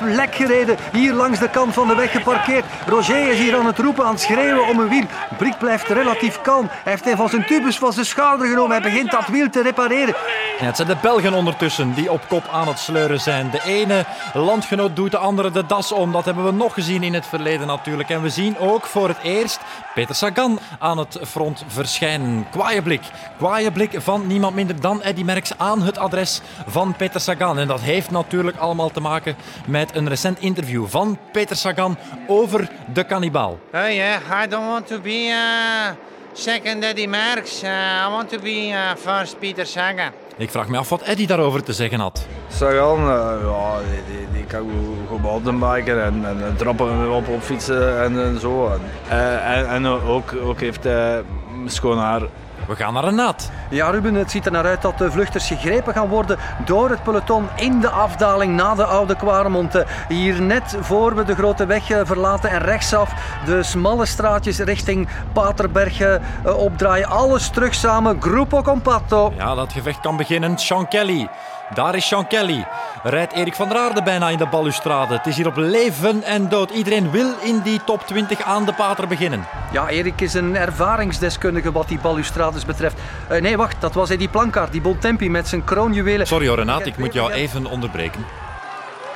lek gereden. Hier langs de kant van de weg geparkeerd. Roger is hier aan het roepen, aan het schreeuwen om een wiel. Brik blijft relatief kalm. Hij heeft een van zijn tubus van zijn schouder genomen. Hij begint dat wiel te repareren. Ja, het zijn de Belgen ondertussen die op kop aan het sleuren zijn. De ene landgenoot doet de andere de das om. Dat hebben we nog gezien in het verleden natuurlijk. En we zien ook voor het eerst Peter Sagan aan het front verschijnen. Kwaaie blik. Kwaaie blik van niemand minder dan Eddy Merckx aan het adres van Peter Sagan. En dat heeft natuurlijk allemaal te maken met een recent interview van Peter Sagan over de kannibaal. Oh yeah, I don't want to be uh, second Eddy Merckx. Uh, I want to be uh, first Peter Sagan. Ik vraag me af wat Eddy daarover te zeggen had. Sagan, uh, ja, die, die, die kan goed mountainbiken en, en, en trappen op, op fietsen en, en zo. En, uh, en, en, ook, ook heeft hij schoon haar. We gaan naar een naad. Ja, Ruben, het ziet er naar uit dat de vluchters gegrepen gaan worden door het peloton in de afdaling na de Oude Kwaremond. Hier net voor we de grote weg verlaten en rechtsaf de smalle straatjes richting Paterberg opdraaien. Alles terug samen, Gruppo Compatto. Ja, dat gevecht kan beginnen. Sean Kelly. Daar is Sean Kelly. Rijdt Erik van der Aarde bijna in de balustrade. Het is hier op leven en dood. Iedereen wil in die top 20 aan de pater beginnen. Ja, Erik is een ervaringsdeskundige wat die balustrades betreft. Uh, nee, wacht, dat was hij die plankaart, die Bontempi met zijn kroonjuwelen. Sorry hoor, Renaat, ik moet jou even onderbreken.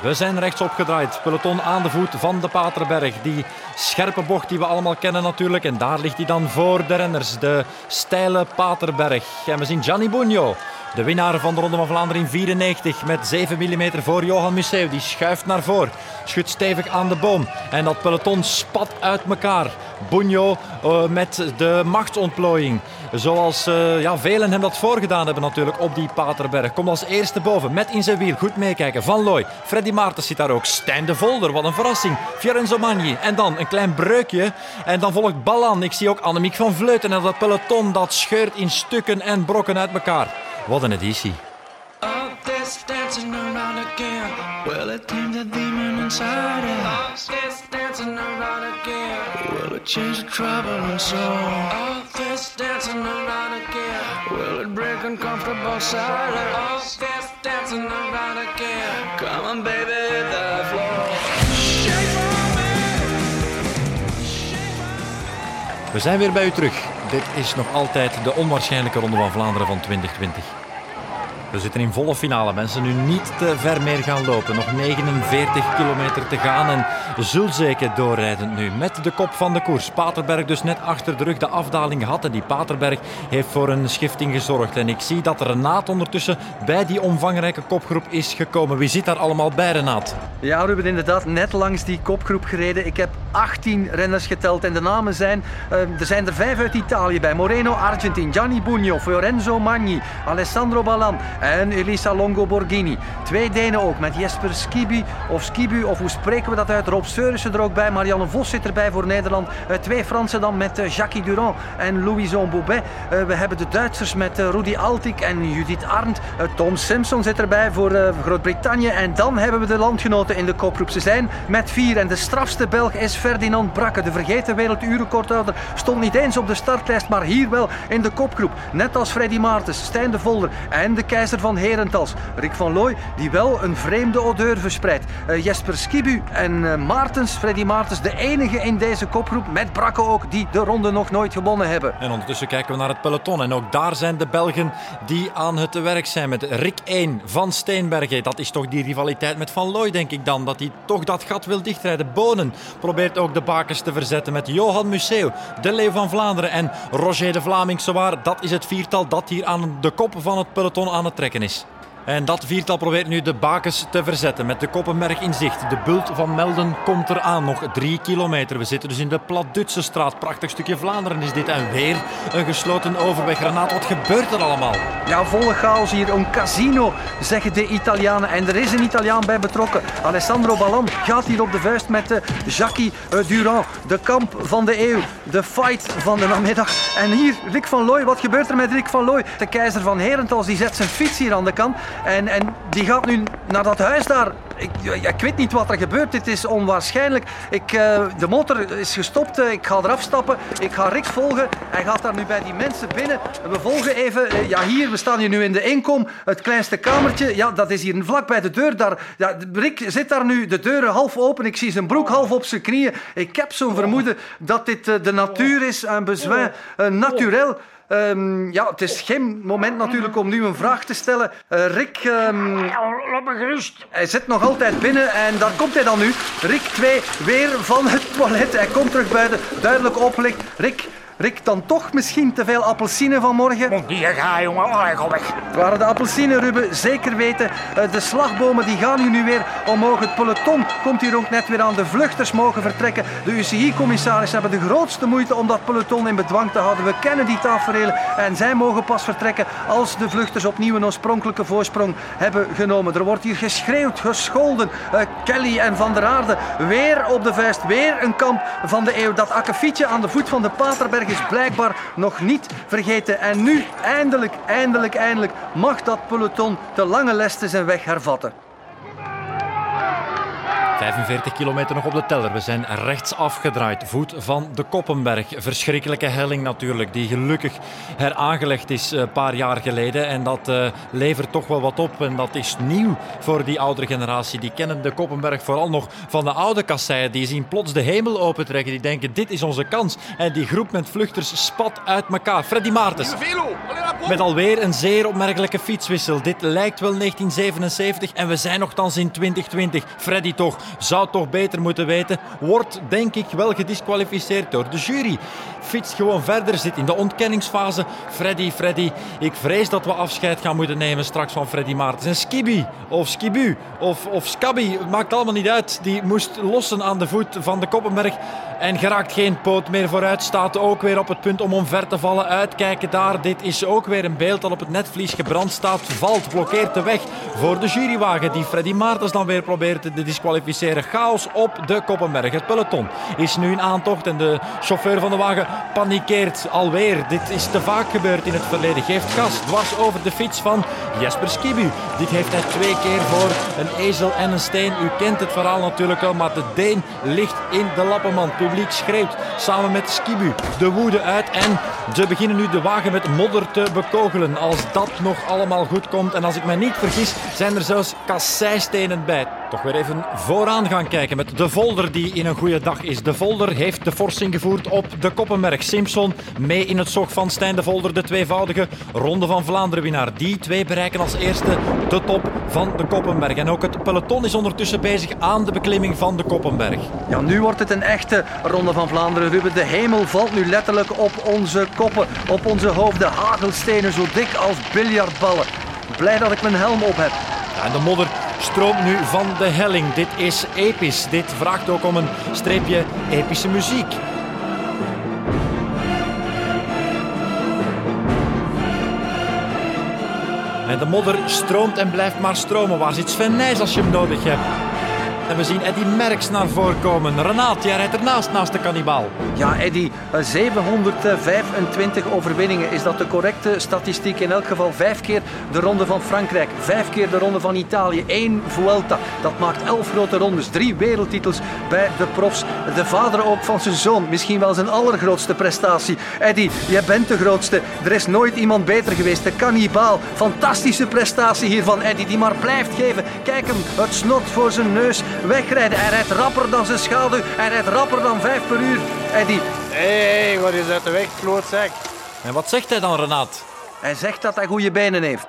We zijn rechtsop gedraaid. Peloton aan de voet van de Paterberg. Die scherpe bocht die we allemaal kennen natuurlijk. En daar ligt hij dan voor de renners. De steile Paterberg. En we zien Gianni Bugno. De winnaar van de Ronde van Vlaanderen in 94 met 7 mm voor Johan Museeuw. Die schuift naar voren, schudt stevig aan de boom. En dat peloton spat uit elkaar. Bugno uh, met de machtsontplooiing. Zoals uh, ja, velen hem dat voorgedaan hebben natuurlijk op die Paterberg. Komt als eerste boven, met in zijn wiel. Goed meekijken. Van Looy, Freddy Maartens zit daar ook. Stijn de Volder, wat een verrassing. Fiorenzo Magni. En dan een klein breukje. En dan volgt Ballan. Ik zie ook Annemiek van Vleuten. En dat peloton dat scheurt in stukken en brokken uit elkaar. Wat een editie. Well, it tamed the demon inside us. This dancing around again. Will it change the trouble and soul? All this dancing around again. Will it break uncomfortable silence? All this dancing around again. Come on, baby, hit the floor. We zijn weer bij u terug. Dit is nog altijd de onwaarschijnlijke Ronde van Vlaanderen van 2020. We zitten in volle finale. Mensen nu niet te ver meer gaan lopen. Nog 49 kilometer te gaan. En Zulzeke doorrijdend nu met de kop van de koers. Paterberg dus net achter de rug de afdaling had. En die Paterberg heeft voor een schifting gezorgd. En ik zie dat Renaat ondertussen bij die omvangrijke kopgroep is gekomen. Wie zit daar allemaal bij, Renaat? Ja, Ruben, inderdaad, net langs die kopgroep gereden. Ik heb 18 renners geteld en de namen zijn... Uh, er zijn er vijf uit Italië bij. Moreno Argentin, Gianni Bugno, Fiorenzo Magni, Alessandro Ballan en Elisa Longo Borghini. Twee Denen ook, met Jesper Skibu of Skibu, of hoe spreken we dat uit? Rob Seurissen er ook bij, Marianne Vos zit erbij voor Nederland. Uh, twee Fransen dan met uh, Jackie Durand en Louison Boubet. we hebben de Duitsers met Rudi Altik en Judith Arndt. Tom Simpson zit erbij voor Groot-Brittannië. En dan hebben we de landgenoten in de kopgroep. Ze zijn met vier en de strafste Belg is Ferdinand Brakke. De vergeten werelduurrecordhouder stond niet eens op de startlijst, maar hier wel in de kopgroep. Net als Freddy Maartens, Stijn de Volder en de keizer van Herentals, Rick van Looy, die wel een vreemde odeur verspreidt. Uh, Jesper Skibu en uh, Maartens, Freddy Maartens, de enige in deze kopgroep, met Brakke ook, die de ronde nog nooit gewonnen hebben. En ondertussen kijken we naar het peloton en ook daar zijn de Belgen die aan het werk zijn met Rick 1 van Steenbergen. Dat is toch die rivaliteit met Van Looy, denk ik dan, dat hij toch dat gat wil dichtrijden. Bonen probeert ook de bakens te verzetten met Johan Museeuw, de Leeuw van Vlaanderen en Roger de Vlaming. Dat is het viertal dat hier aan de kop van het peloton aan het trekken is. En dat viertal probeert nu de bakens te verzetten met de Koppenberg in zicht. De bult van Melden komt eraan, nog drie kilometer. We zitten dus in de Pladutse straat. Prachtig stukje Vlaanderen is dit. En weer een gesloten overweg. Renaat, wat gebeurt er allemaal? Ja, volle chaos hier. Een casino, zeggen de Italianen. En er is een Italiaan bij betrokken. Alessandro Ballan gaat hier op de vuist met de Jackie uh, Durand. De kamp van de eeuw. De fight van de namiddag. En hier, Rick van Looy. Wat gebeurt er met Rick van Looy? De keizer van Herentals die zet zijn fiets hier aan de kant. En, en die gaat nu naar dat huis daar. Ik, ik weet niet wat er gebeurt. Dit is onwaarschijnlijk. Ik, uh, de motor is gestopt. Uh, ik ga eraf stappen. Ik ga Rick volgen. Hij gaat daar nu bij die mensen binnen. We volgen even. Uh, ja, hier, we staan hier nu in de inkom. Het kleinste kamertje. Ja, dat is hier vlak bij de deur. Daar, ja, Rick zit daar nu, de deuren half open. Ik zie zijn broek half op zijn knieën. Ik heb zo'n vermoeden dat dit de natuur is. Een bezwijn. Naturel. Um, ja, het is geen moment natuurlijk om nu een vraag te stellen. Uh, Rick... Um, Laat me gerust. Hij zit nog altijd binnen en daar komt hij dan nu. Rick 2 weer van het toilet. Hij komt terug buiten. Duidelijk oplicht. Rick, Rick, dan toch misschien te veel appelsine vanmorgen? Moet hier gaan, jongen. Oh, ga weg. Het waren de appelsine, Ruben. Zeker weten. Eh, de slagbomen die gaan hier nu weer omhoog. Het peloton komt hier ook net weer aan. De vluchters mogen vertrekken. De UCI-commissaris hebben de grootste moeite om dat peloton in bedwang te houden. We kennen die tafereelen en zij mogen pas vertrekken als de vluchters opnieuw een oorspronkelijke voorsprong hebben genomen. Er wordt hier geschreeuwd, gescholden. Uh, Kelly en Van der Aarde weer op de vuist. Weer een kamp van de eeuw. Dat akkefietje aan de voet van de Paterberg is blijkbaar nog niet vergeten. En nu, eindelijk, eindelijk, eindelijk, mag dat peloton de lange lesten zijn weg hervatten. 45 kilometer nog op de teller. We zijn rechts afgedraaid. Voet van de Koppenberg. Verschrikkelijke helling natuurlijk, die gelukkig heraangelegd is een paar jaar geleden. En dat uh, levert toch wel wat op. En dat is nieuw voor die oudere generatie. Die kennen de Koppenberg vooral nog van de oude kasseien. Die zien plots de hemel opentrekken. Die denken, dit is onze kans. En die groep met vluchters spat uit elkaar. Freddy Maartens. Met alweer een zeer opmerkelijke fietswissel. Dit lijkt wel 1977 en we zijn nogthans in 2020. Freddy toch zou toch beter moeten weten. Wordt denk ik wel gedisqualificeerd door de jury. Fietst gewoon verder, zit in de ontkenningsfase. Freddy, Freddy, ik vrees dat we afscheid gaan moeten nemen straks van Freddy Maartens. En Skibi, of Skibu, of, of Skabi, maakt allemaal niet uit. Die moest lossen aan de voet van de Koppenberg en geraakt geen poot meer vooruit. Staat ook weer op het punt om omver te vallen. Uitkijken daar. Dit is ook weer een beeld dat op het netvlies gebrand staat. Valt, blokkeert de weg voor de jurywagen die Freddy Maartens dan weer probeert te disqualificeren. Chaos op de Koppenberg. Het peloton is nu in aantocht en de chauffeur van de wagen panikeert alweer. Dit is te vaak gebeurd in het verleden. Geeft gas dwars over de fiets van Jesper Skibu. Dit heeft hij twee keer voor een ezel en een steen. U kent het verhaal natuurlijk wel, maar de Deen ligt in de lappenmand publiek schreeuwt samen met Skibu de woede uit. En ze beginnen nu de wagen met modder te bekogelen. Als dat nog allemaal goed komt, en als ik me niet vergis, zijn er zelfs kasseistenen bij. Toch weer even vooraan gaan kijken met de Volder die in een goede dag is. De Volder heeft de forsing gevoerd op de Koppenberg. Simpson mee in het zog van Stijn de Volder, de tweevoudige Ronde van Vlaanderen winnaar. Die twee bereiken als eerste de top van de Koppenberg. En ook het peloton is ondertussen bezig aan de beklimming van de Koppenberg. Ja, nu wordt het een echte Ronde van Vlaanderen, Ruben. De hemel valt nu letterlijk op onze koppen, op onze hoofden. Hagelstenen zo dik als biljartballen. Blij dat ik mijn helm op heb. En de modder stroomt nu van de helling. Dit is episch. Dit vraagt ook om een streepje epische muziek. En de modder stroomt en blijft maar stromen. Waar zit Sven als je hem nodig hebt? En we zien Eddy Merckx naar voren komen. Renaat, jij rijdt ernaast, naast de kannibaal. Ja, Eddy, 725 overwinningen. Is dat de correcte statistiek? In elk geval vijf keer de Ronde van Frankrijk, vijf keer de Ronde van Italië, één Vuelta. Dat maakt elf grote rondes, drie wereldtitels bij de profs. De vader ook van zijn zoon, misschien wel zijn allergrootste prestatie. Eddy, jij bent de grootste. Er is nooit iemand beter geweest. De kannibaal, fantastische prestatie hier van Eddy, die maar blijft geven. Kijk hem, het snot voor zijn neus wegrijden. Hij rijdt rapper dan zijn schaduw. Hij rijdt rapper dan 5 per uur. Eddie. Hé, hey, wat is uit de weg, klootzak? En wat zegt hij dan, Renaat? Hij zegt dat hij goede benen heeft.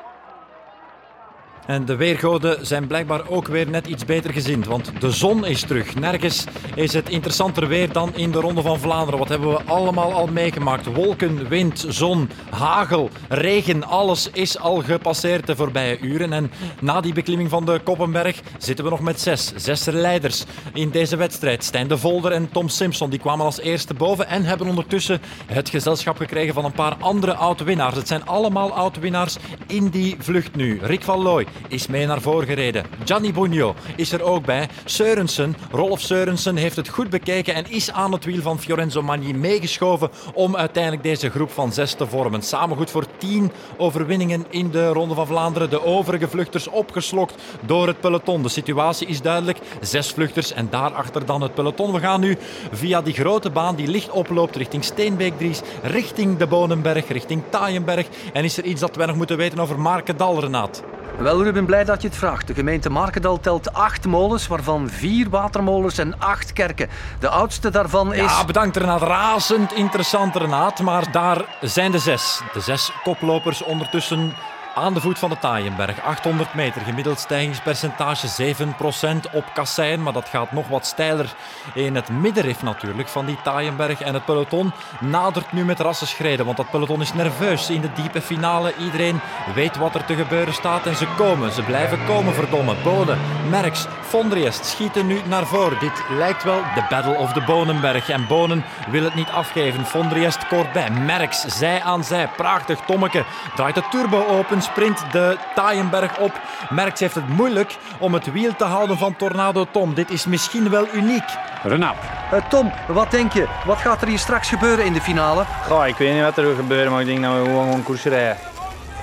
En de weergoden zijn blijkbaar ook weer net iets beter gezind, want de zon is terug. Nergens is het interessanter weer dan in de Ronde van Vlaanderen. Wat hebben we allemaal al meegemaakt? Wolken, wind, zon, hagel, regen, alles is al gepasseerd de voorbije uren. En na die beklimming van de Koppenberg zitten we nog met zes. Zes leiders in deze wedstrijd. Stijn de Volder en Tom Simpson die kwamen als eerste boven en hebben ondertussen het gezelschap gekregen van een paar andere oud-winnaars. Het zijn allemaal oud-winnaars in die vlucht nu. Rick van Looy, is mee naar voren gereden. Gianni Bugno is er ook bij. Seurensen, Rolf Seurensen, heeft het goed bekeken en is aan het wiel van Fiorenzo Magni meegeschoven om uiteindelijk deze groep van zes te vormen. Samen goed voor tien overwinningen in de Ronde van Vlaanderen. De overige vluchters opgeslokt door het peloton. De situatie is duidelijk. Zes vluchters en daarachter dan het peloton. We gaan nu via die grote baan die licht oploopt richting Steenbeek-Dries, richting de Bonenberg, richting Taaienberg. En is er iets dat wij nog moeten weten over Markendal, Renaat? Wel, Ruben, blij dat je het vraagt. De gemeente Markendal telt acht molens, waarvan vier watermolens en acht kerken. De oudste daarvan is... Ja, bedankt Renaat. Razend interessant Renaat. Maar daar zijn de zes. De zes koplopers ondertussen aan de voet van de Taaienberg. 800 meter, gemiddeld stijgingspercentage 7% op kassein. Maar dat gaat nog wat steiler in het middenrif natuurlijk van die Taaienberg. En het peloton nadert nu met rassenschreden. Want dat peloton is nerveus in de diepe finale. Iedereen weet wat er te gebeuren staat. En ze komen, ze blijven komen verdomme. Boden, Merks, Vondriest schieten nu naar voren. Dit lijkt wel de Battle of the Bonenberg. En Bonen wil het niet afgeven. Vondriest kort bij. Merks, zij aan zij. Prachtig. Tommeke draait de turbo open sprint de Taaienberg op. Merckx heeft het moeilijk om het wiel te houden van Tornado Tom. Dit is misschien wel uniek. Renaat. Uh, Tom, wat denk je? Wat gaat er hier straks gebeuren in de finale? Goh, ik weet niet wat er gaat gebeuren, maar ik denk dat we gewoon, gewoon koers rijden.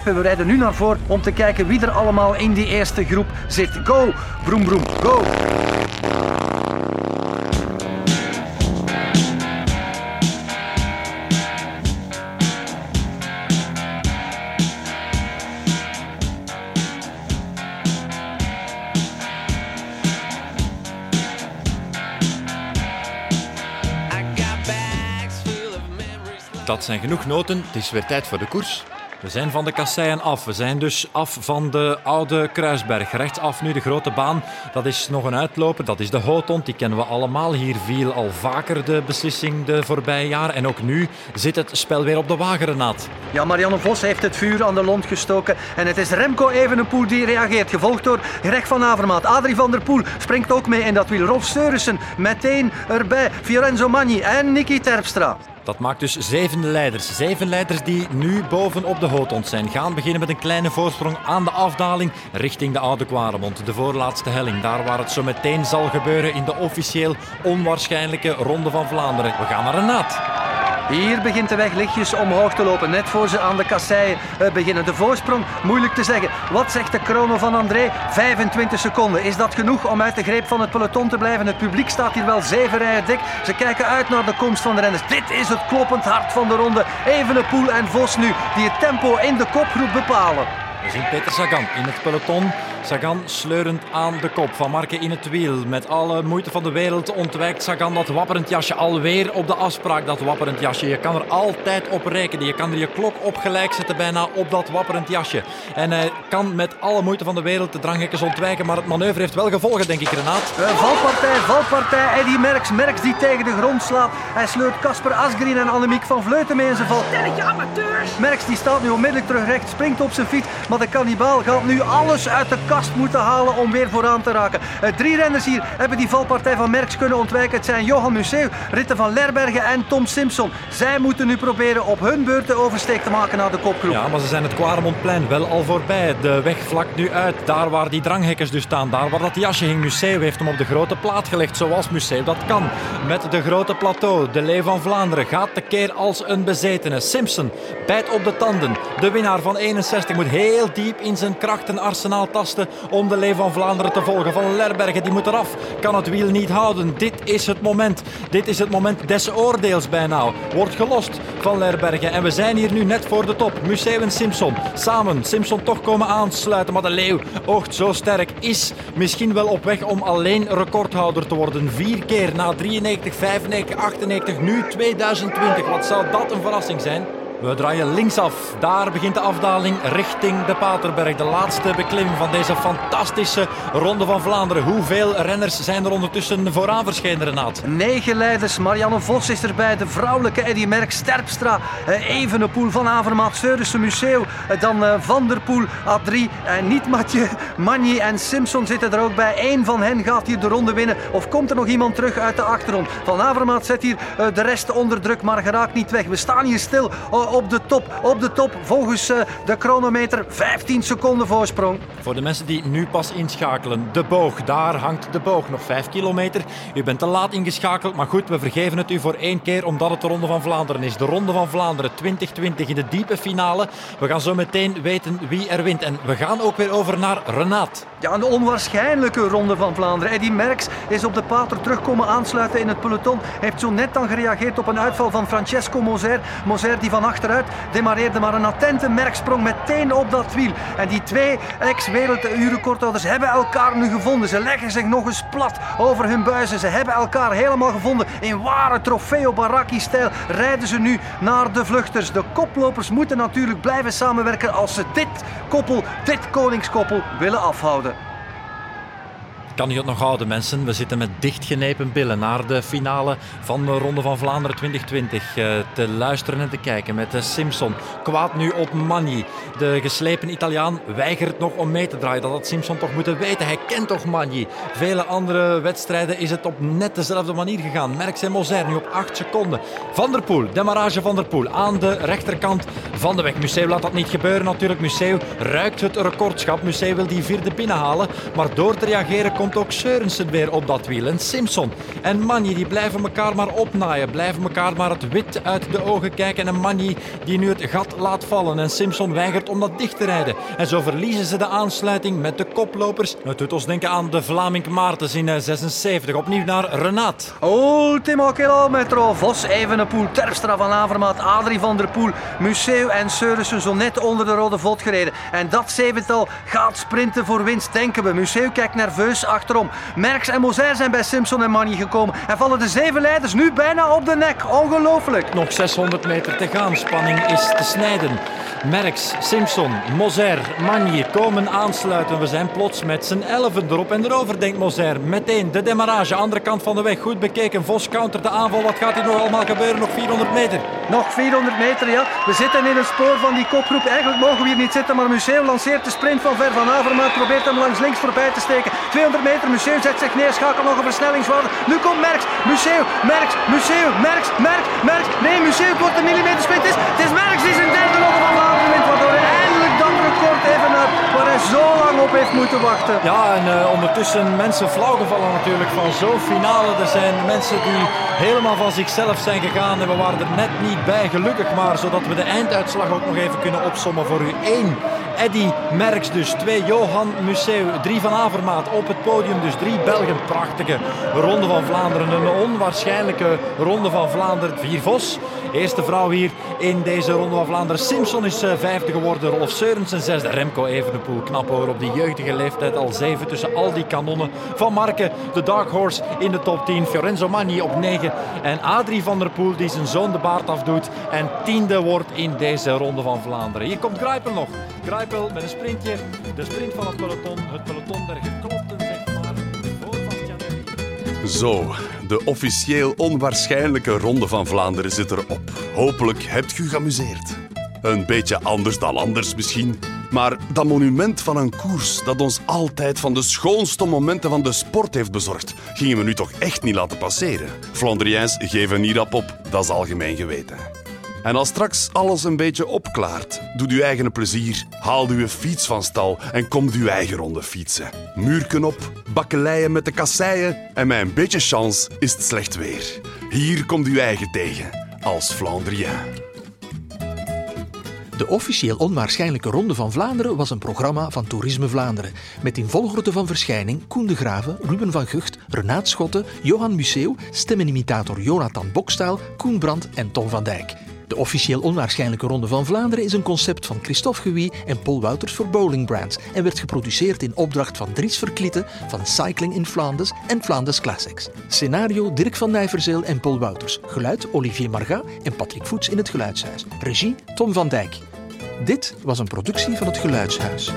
We rijden nu naar voren om te kijken wie er allemaal in die eerste groep zit. Go! Broem, broem, go! Dat zijn genoeg noten. Het is weer tijd voor de koers. We zijn van de kasseien af. We zijn dus af van de oude Kruisberg. Rechtsaf nu de grote baan. Dat is nog een uitloper. Dat is de Hootond. Die kennen we allemaal. Hier viel al vaker de beslissing de voorbije jaar. En ook nu zit het spel weer op de wagen, Renaat. Ja, Marianne Vos heeft het vuur aan de lont gestoken. En het is Remco Evenepoel die reageert. Gevolgd door Greg van Avermaat. Adrie van der Poel springt ook mee in dat wiel. Rolf Seurissen meteen erbij. Fiorenzo Magni en Nicky Terpstra. Dat maakt dus zeven leiders. Zeven leiders die nu boven op de Hootond zijn. Gaan beginnen met een kleine voorsprong aan de afdaling richting de Oude Kwaremond. De voorlaatste helling. Daar waar het zo meteen zal gebeuren in de officieel onwaarschijnlijke Ronde van Vlaanderen. We gaan naar Renaat. Hier begint de weg lichtjes omhoog te lopen, net voor ze aan de kasseien beginnen. De voorsprong, moeilijk te zeggen. Wat zegt de chrono van André? 25 seconden. Is dat genoeg om uit de greep van het peloton te blijven? Het publiek staat hier wel zeven rijen dik. Ze kijken uit naar de komst van de renners. Dit is het kloppend hart van de ronde. Evenepoel en Vos nu, die het tempo in de kopgroep bepalen. We zien Peter Sagan in het peloton Sagan sleurend aan de kop. Van Marken in het wiel. Met alle moeite van de wereld ontwijkt Sagan dat wapperend jasje. Alweer op de afspraak dat wapperend jasje. Je kan er altijd op rekenen. Je kan er je klok op gelijk zetten bijna op dat wapperend jasje. En hij kan met alle moeite van de wereld de dranghekkers ontwijken. Maar het manoeuvre heeft wel gevolgen, denk ik, Renaat. Uh, valpartij, valpartij. Eddie Merckx. Merckx die tegen de grond slaat. Hij sleurt Casper Asgreen en Annemiek van Vleuten mee in zijn val. Stelletje amateurs. Merckx die staat nu onmiddellijk terug recht. Springt op zijn fiets. Maar de kannibaal gaat nu alles uit de kast moeten halen om weer vooraan te raken. Uh, drie renners hier hebben die valpartij van Merckx kunnen ontwijken. Het zijn Johan Museeuw, Ritten van Lerbergen en Tom Simpson. Zij moeten nu proberen op hun beurt de oversteek te maken naar de kopgroep. Ja, maar ze zijn het Quaremontplein wel al voorbij. De weg vlakt nu uit. Daar waar die dranghekkers dus staan. Daar waar dat jasje hing. Museeuw heeft hem op de grote plaat gelegd. Zoals Museeuw dat kan. Met de grote plateau. De Leeuw van Vlaanderen gaat tekeer als een bezetene. Simpson bijt op de tanden. De winnaar van 61 moet heel diep in zijn krachtenarsenaal tasten om de Leeuw van Vlaanderen te volgen. Van Lerbergen die moet eraf. Kan het wiel niet houden. Dit is het moment. Dit is het moment des oordeels bijna. Wordt gelost van Lerbergen. En we zijn hier nu net voor de top. Museeuw Simpson. Samen. Simpson toch komen aansluiten. Maar de Leeuw oogt zo sterk. Is misschien wel op weg om alleen recordhouder te worden. Vier keer na 93, 95, 98. Nu 2020. Wat zou dat een verrassing zijn? We draaien linksaf. Daar begint de afdaling richting de Paterberg. De laatste beklimming van deze fantastische Ronde van Vlaanderen. Hoeveel renners zijn er ondertussen vooraan verschenen, Renaat? Negen leiders. Marianne Vos is erbij. De vrouwelijke Eddy Merckx, Sterpstra, Evenepoel, Van Avermaat, Seurissen, Museeuw. Dan Van der Poel, A3. En niet Mathieu, en Simpson zitten er ook bij. Eén van hen gaat hier de ronde winnen. Of komt er nog iemand terug uit de achtergrond? Van Avermaat zet hier de rest onder druk, maar geraakt niet weg. We staan hier stil op de top. Op de top volgens uh, de chronometer 15 seconden voorsprong. Voor de mensen die nu pas inschakelen, de boog. Daar hangt de boog. Nog 5 kilometer. U bent te laat ingeschakeld, maar goed, we vergeven het u voor één keer omdat het de Ronde van Vlaanderen is. De Ronde van Vlaanderen 2020 in de diepe finale. We gaan zo meteen weten wie er wint. En we gaan ook weer over naar Renaat. Ja, een onwaarschijnlijke Ronde van Vlaanderen. Eddy Merckx is op de pater terugkomen aansluiten in het peloton. Heeft zo net dan gereageerd op een uitval van Francesco Moser. Moser die van achteruit demareerde, maar een attente Merckx sprong meteen op dat wiel. En die twee ex-werelduurrecordhouders hebben elkaar nu gevonden. Ze leggen zich nog eens plat over hun buizen. Ze hebben elkaar helemaal gevonden. In ware trofeo Baraki-stijl rijden ze nu naar de vluchters. De koplopers moeten natuurlijk blijven samenwerken als ze dit koppel, dit koningskoppel willen afhouden. Kan u het nog houden, mensen? We zitten met dichtgenepen billen naar de finale van de Ronde van Vlaanderen 2020. Uh, te luisteren en te kijken met Simpson. Kwaad nu op Magny. De geslepen Italiaan weigert nog om mee te draaien. Dat had Simpson toch moeten weten. Hij kent toch Magny. Vele andere wedstrijden is het op net dezelfde manier gegaan. Merckx en Moser nu op 8 seconden. Van der Poel, demarrage van der Poel aan de rechterkant van de weg. Museeuw laat dat niet gebeuren natuurlijk. Museeuw ruikt het recordschap. Museeuw wil die vierde binnenhalen. Maar door te reageren komt ook Seurensen weer op dat wiel. En Simpson en Magny die blijven elkaar maar opnaaien. Blijven elkaar maar het wit uit de ogen kijken. En Magny die nu het gat laat vallen. En Simpson weigert om dat dicht te rijden. En zo verliezen ze de aansluiting met de koplopers. Het doet ons denken aan de Vlaming Maartens in 76. Opnieuw naar Renaat. Ultimo kilometro. Vos, Evenepoel, Terpstra van Avermaat, Adrie van der Poel, Museeuw en Seurissen zo net onder de rode vlot gereden. En dat zevental gaat sprinten voor winst, denken we. Museeuw kijkt nerveus achterom. Merckx en Moser zijn bij Simpson en Magny gekomen. En vallen de zeven leiders nu bijna op de nek. Ongelooflijk. Nog 600 meter te gaan. Spanning is te snijden. Merckx, Simpson, Moser, Magny komen aansluiten. We zijn plots met z'n elfen erop en erover, denkt Moser. Meteen de demarrage, andere kant van de weg. Goed bekeken. Vos countert de aanval. Wat gaat hier nog allemaal gebeuren? Nog 400 meter. Nog 400 meter, ja. We zitten in het spoor van die kopgroep. Eigenlijk mogen we hier niet zitten, maar Museeuw lanceert de sprint van Ver van Avermaat. Probeert hem langs links voorbij te steken. 200 meter, Museeuw zet zich neer, schakelt nog een versnellingswaarde. Nu komt Merckx, Museeuw, Merckx, Museeuw, Merckx, Merckx, Merckx. Nee, Museeuw, het wordt een millimeter sprint. Het is, het is Merckx die zijn derde ronde van Vlaanderen wint, waardoor hij eindelijk dat record even uit waar hij zo lang op heeft moeten wachten. Ja, en uh, ondertussen mensen flauwgevallen natuurlijk van zo'n finale. Er zijn mensen die helemaal van zichzelf zijn gegaan en we waren er net niet bij, gelukkig maar, zodat we de einduitslag ook nog even kunnen opsommen voor u. 1. Eddy Merckx dus, 2 Johan Museeuw, 3 van Avermaat op het podium, dus 3 Belgen. Prachtige Ronde van Vlaanderen, een onwaarschijnlijke Ronde van Vlaanderen. 4 Vos Eerste vrouw hier in deze Ronde van Vlaanderen. Simpson is eh, vijfde geworden, Rolf Seurensen zesde. Remco Evenepoel, knap hoor, op die jeugdige leeftijd al zeven tussen al die kanonnen. Van Marken, de Dark Horse in de top 10. Fiorenzo Magni op 9. En Adrie van der Poel die zijn zoon de baard afdoet. En tiende wordt in deze Ronde van Vlaanderen. Hier komt Grijpel nog. Grijpel met een sprintje. De sprint van het peloton. Het peloton der geklopten, zeg maar. Bastian Zo, de officieel onwaarschijnlijke Ronde van Vlaanderen zit erop. Hopelijk hebt u geamuseerd. Een beetje anders dan anders misschien. Maar dat monument van een koers dat ons altijd van de schoonste momenten van de sport heeft bezorgd, gingen we nu toch echt niet laten passeren. Flandriëns geven niet rap op, dat is algemeen geweten. En als straks alles een beetje opklaart, doe uw eigen plezier, haal uw fiets van stal en kom uw eigen ronde fietsen. Muurken op, bakkeleien met de kasseien en met een beetje chance is het slecht weer. Hier komt uw eigen tegen, als Flandrien. De officieel onwaarschijnlijke Ronde van Vlaanderen was een programma van Toerisme Vlaanderen. Met in volgorde van verschijning Koen de Graven, Ruben van Gucht, Renaat Schotten, Johan Museeuw, stemmenimitator Jonathan Bokstaal, Koen Brandt en Tom van Dijk. De officieel onwaarschijnlijke Ronde van Vlaanderen is een concept van Christophe Guy en Paul Wouters voor Bowling Brands en werd geproduceerd in opdracht van Dries Verklieten van Cycling in Flanders en Flanders Classics. Scenario Dirk van Nijverzeel en Paul Wouters. Geluid Olivier Marga en Patrick Voets in het Geluidshuis. Regie Tom van Dijk. Dit was een productie van het Geluidshuis.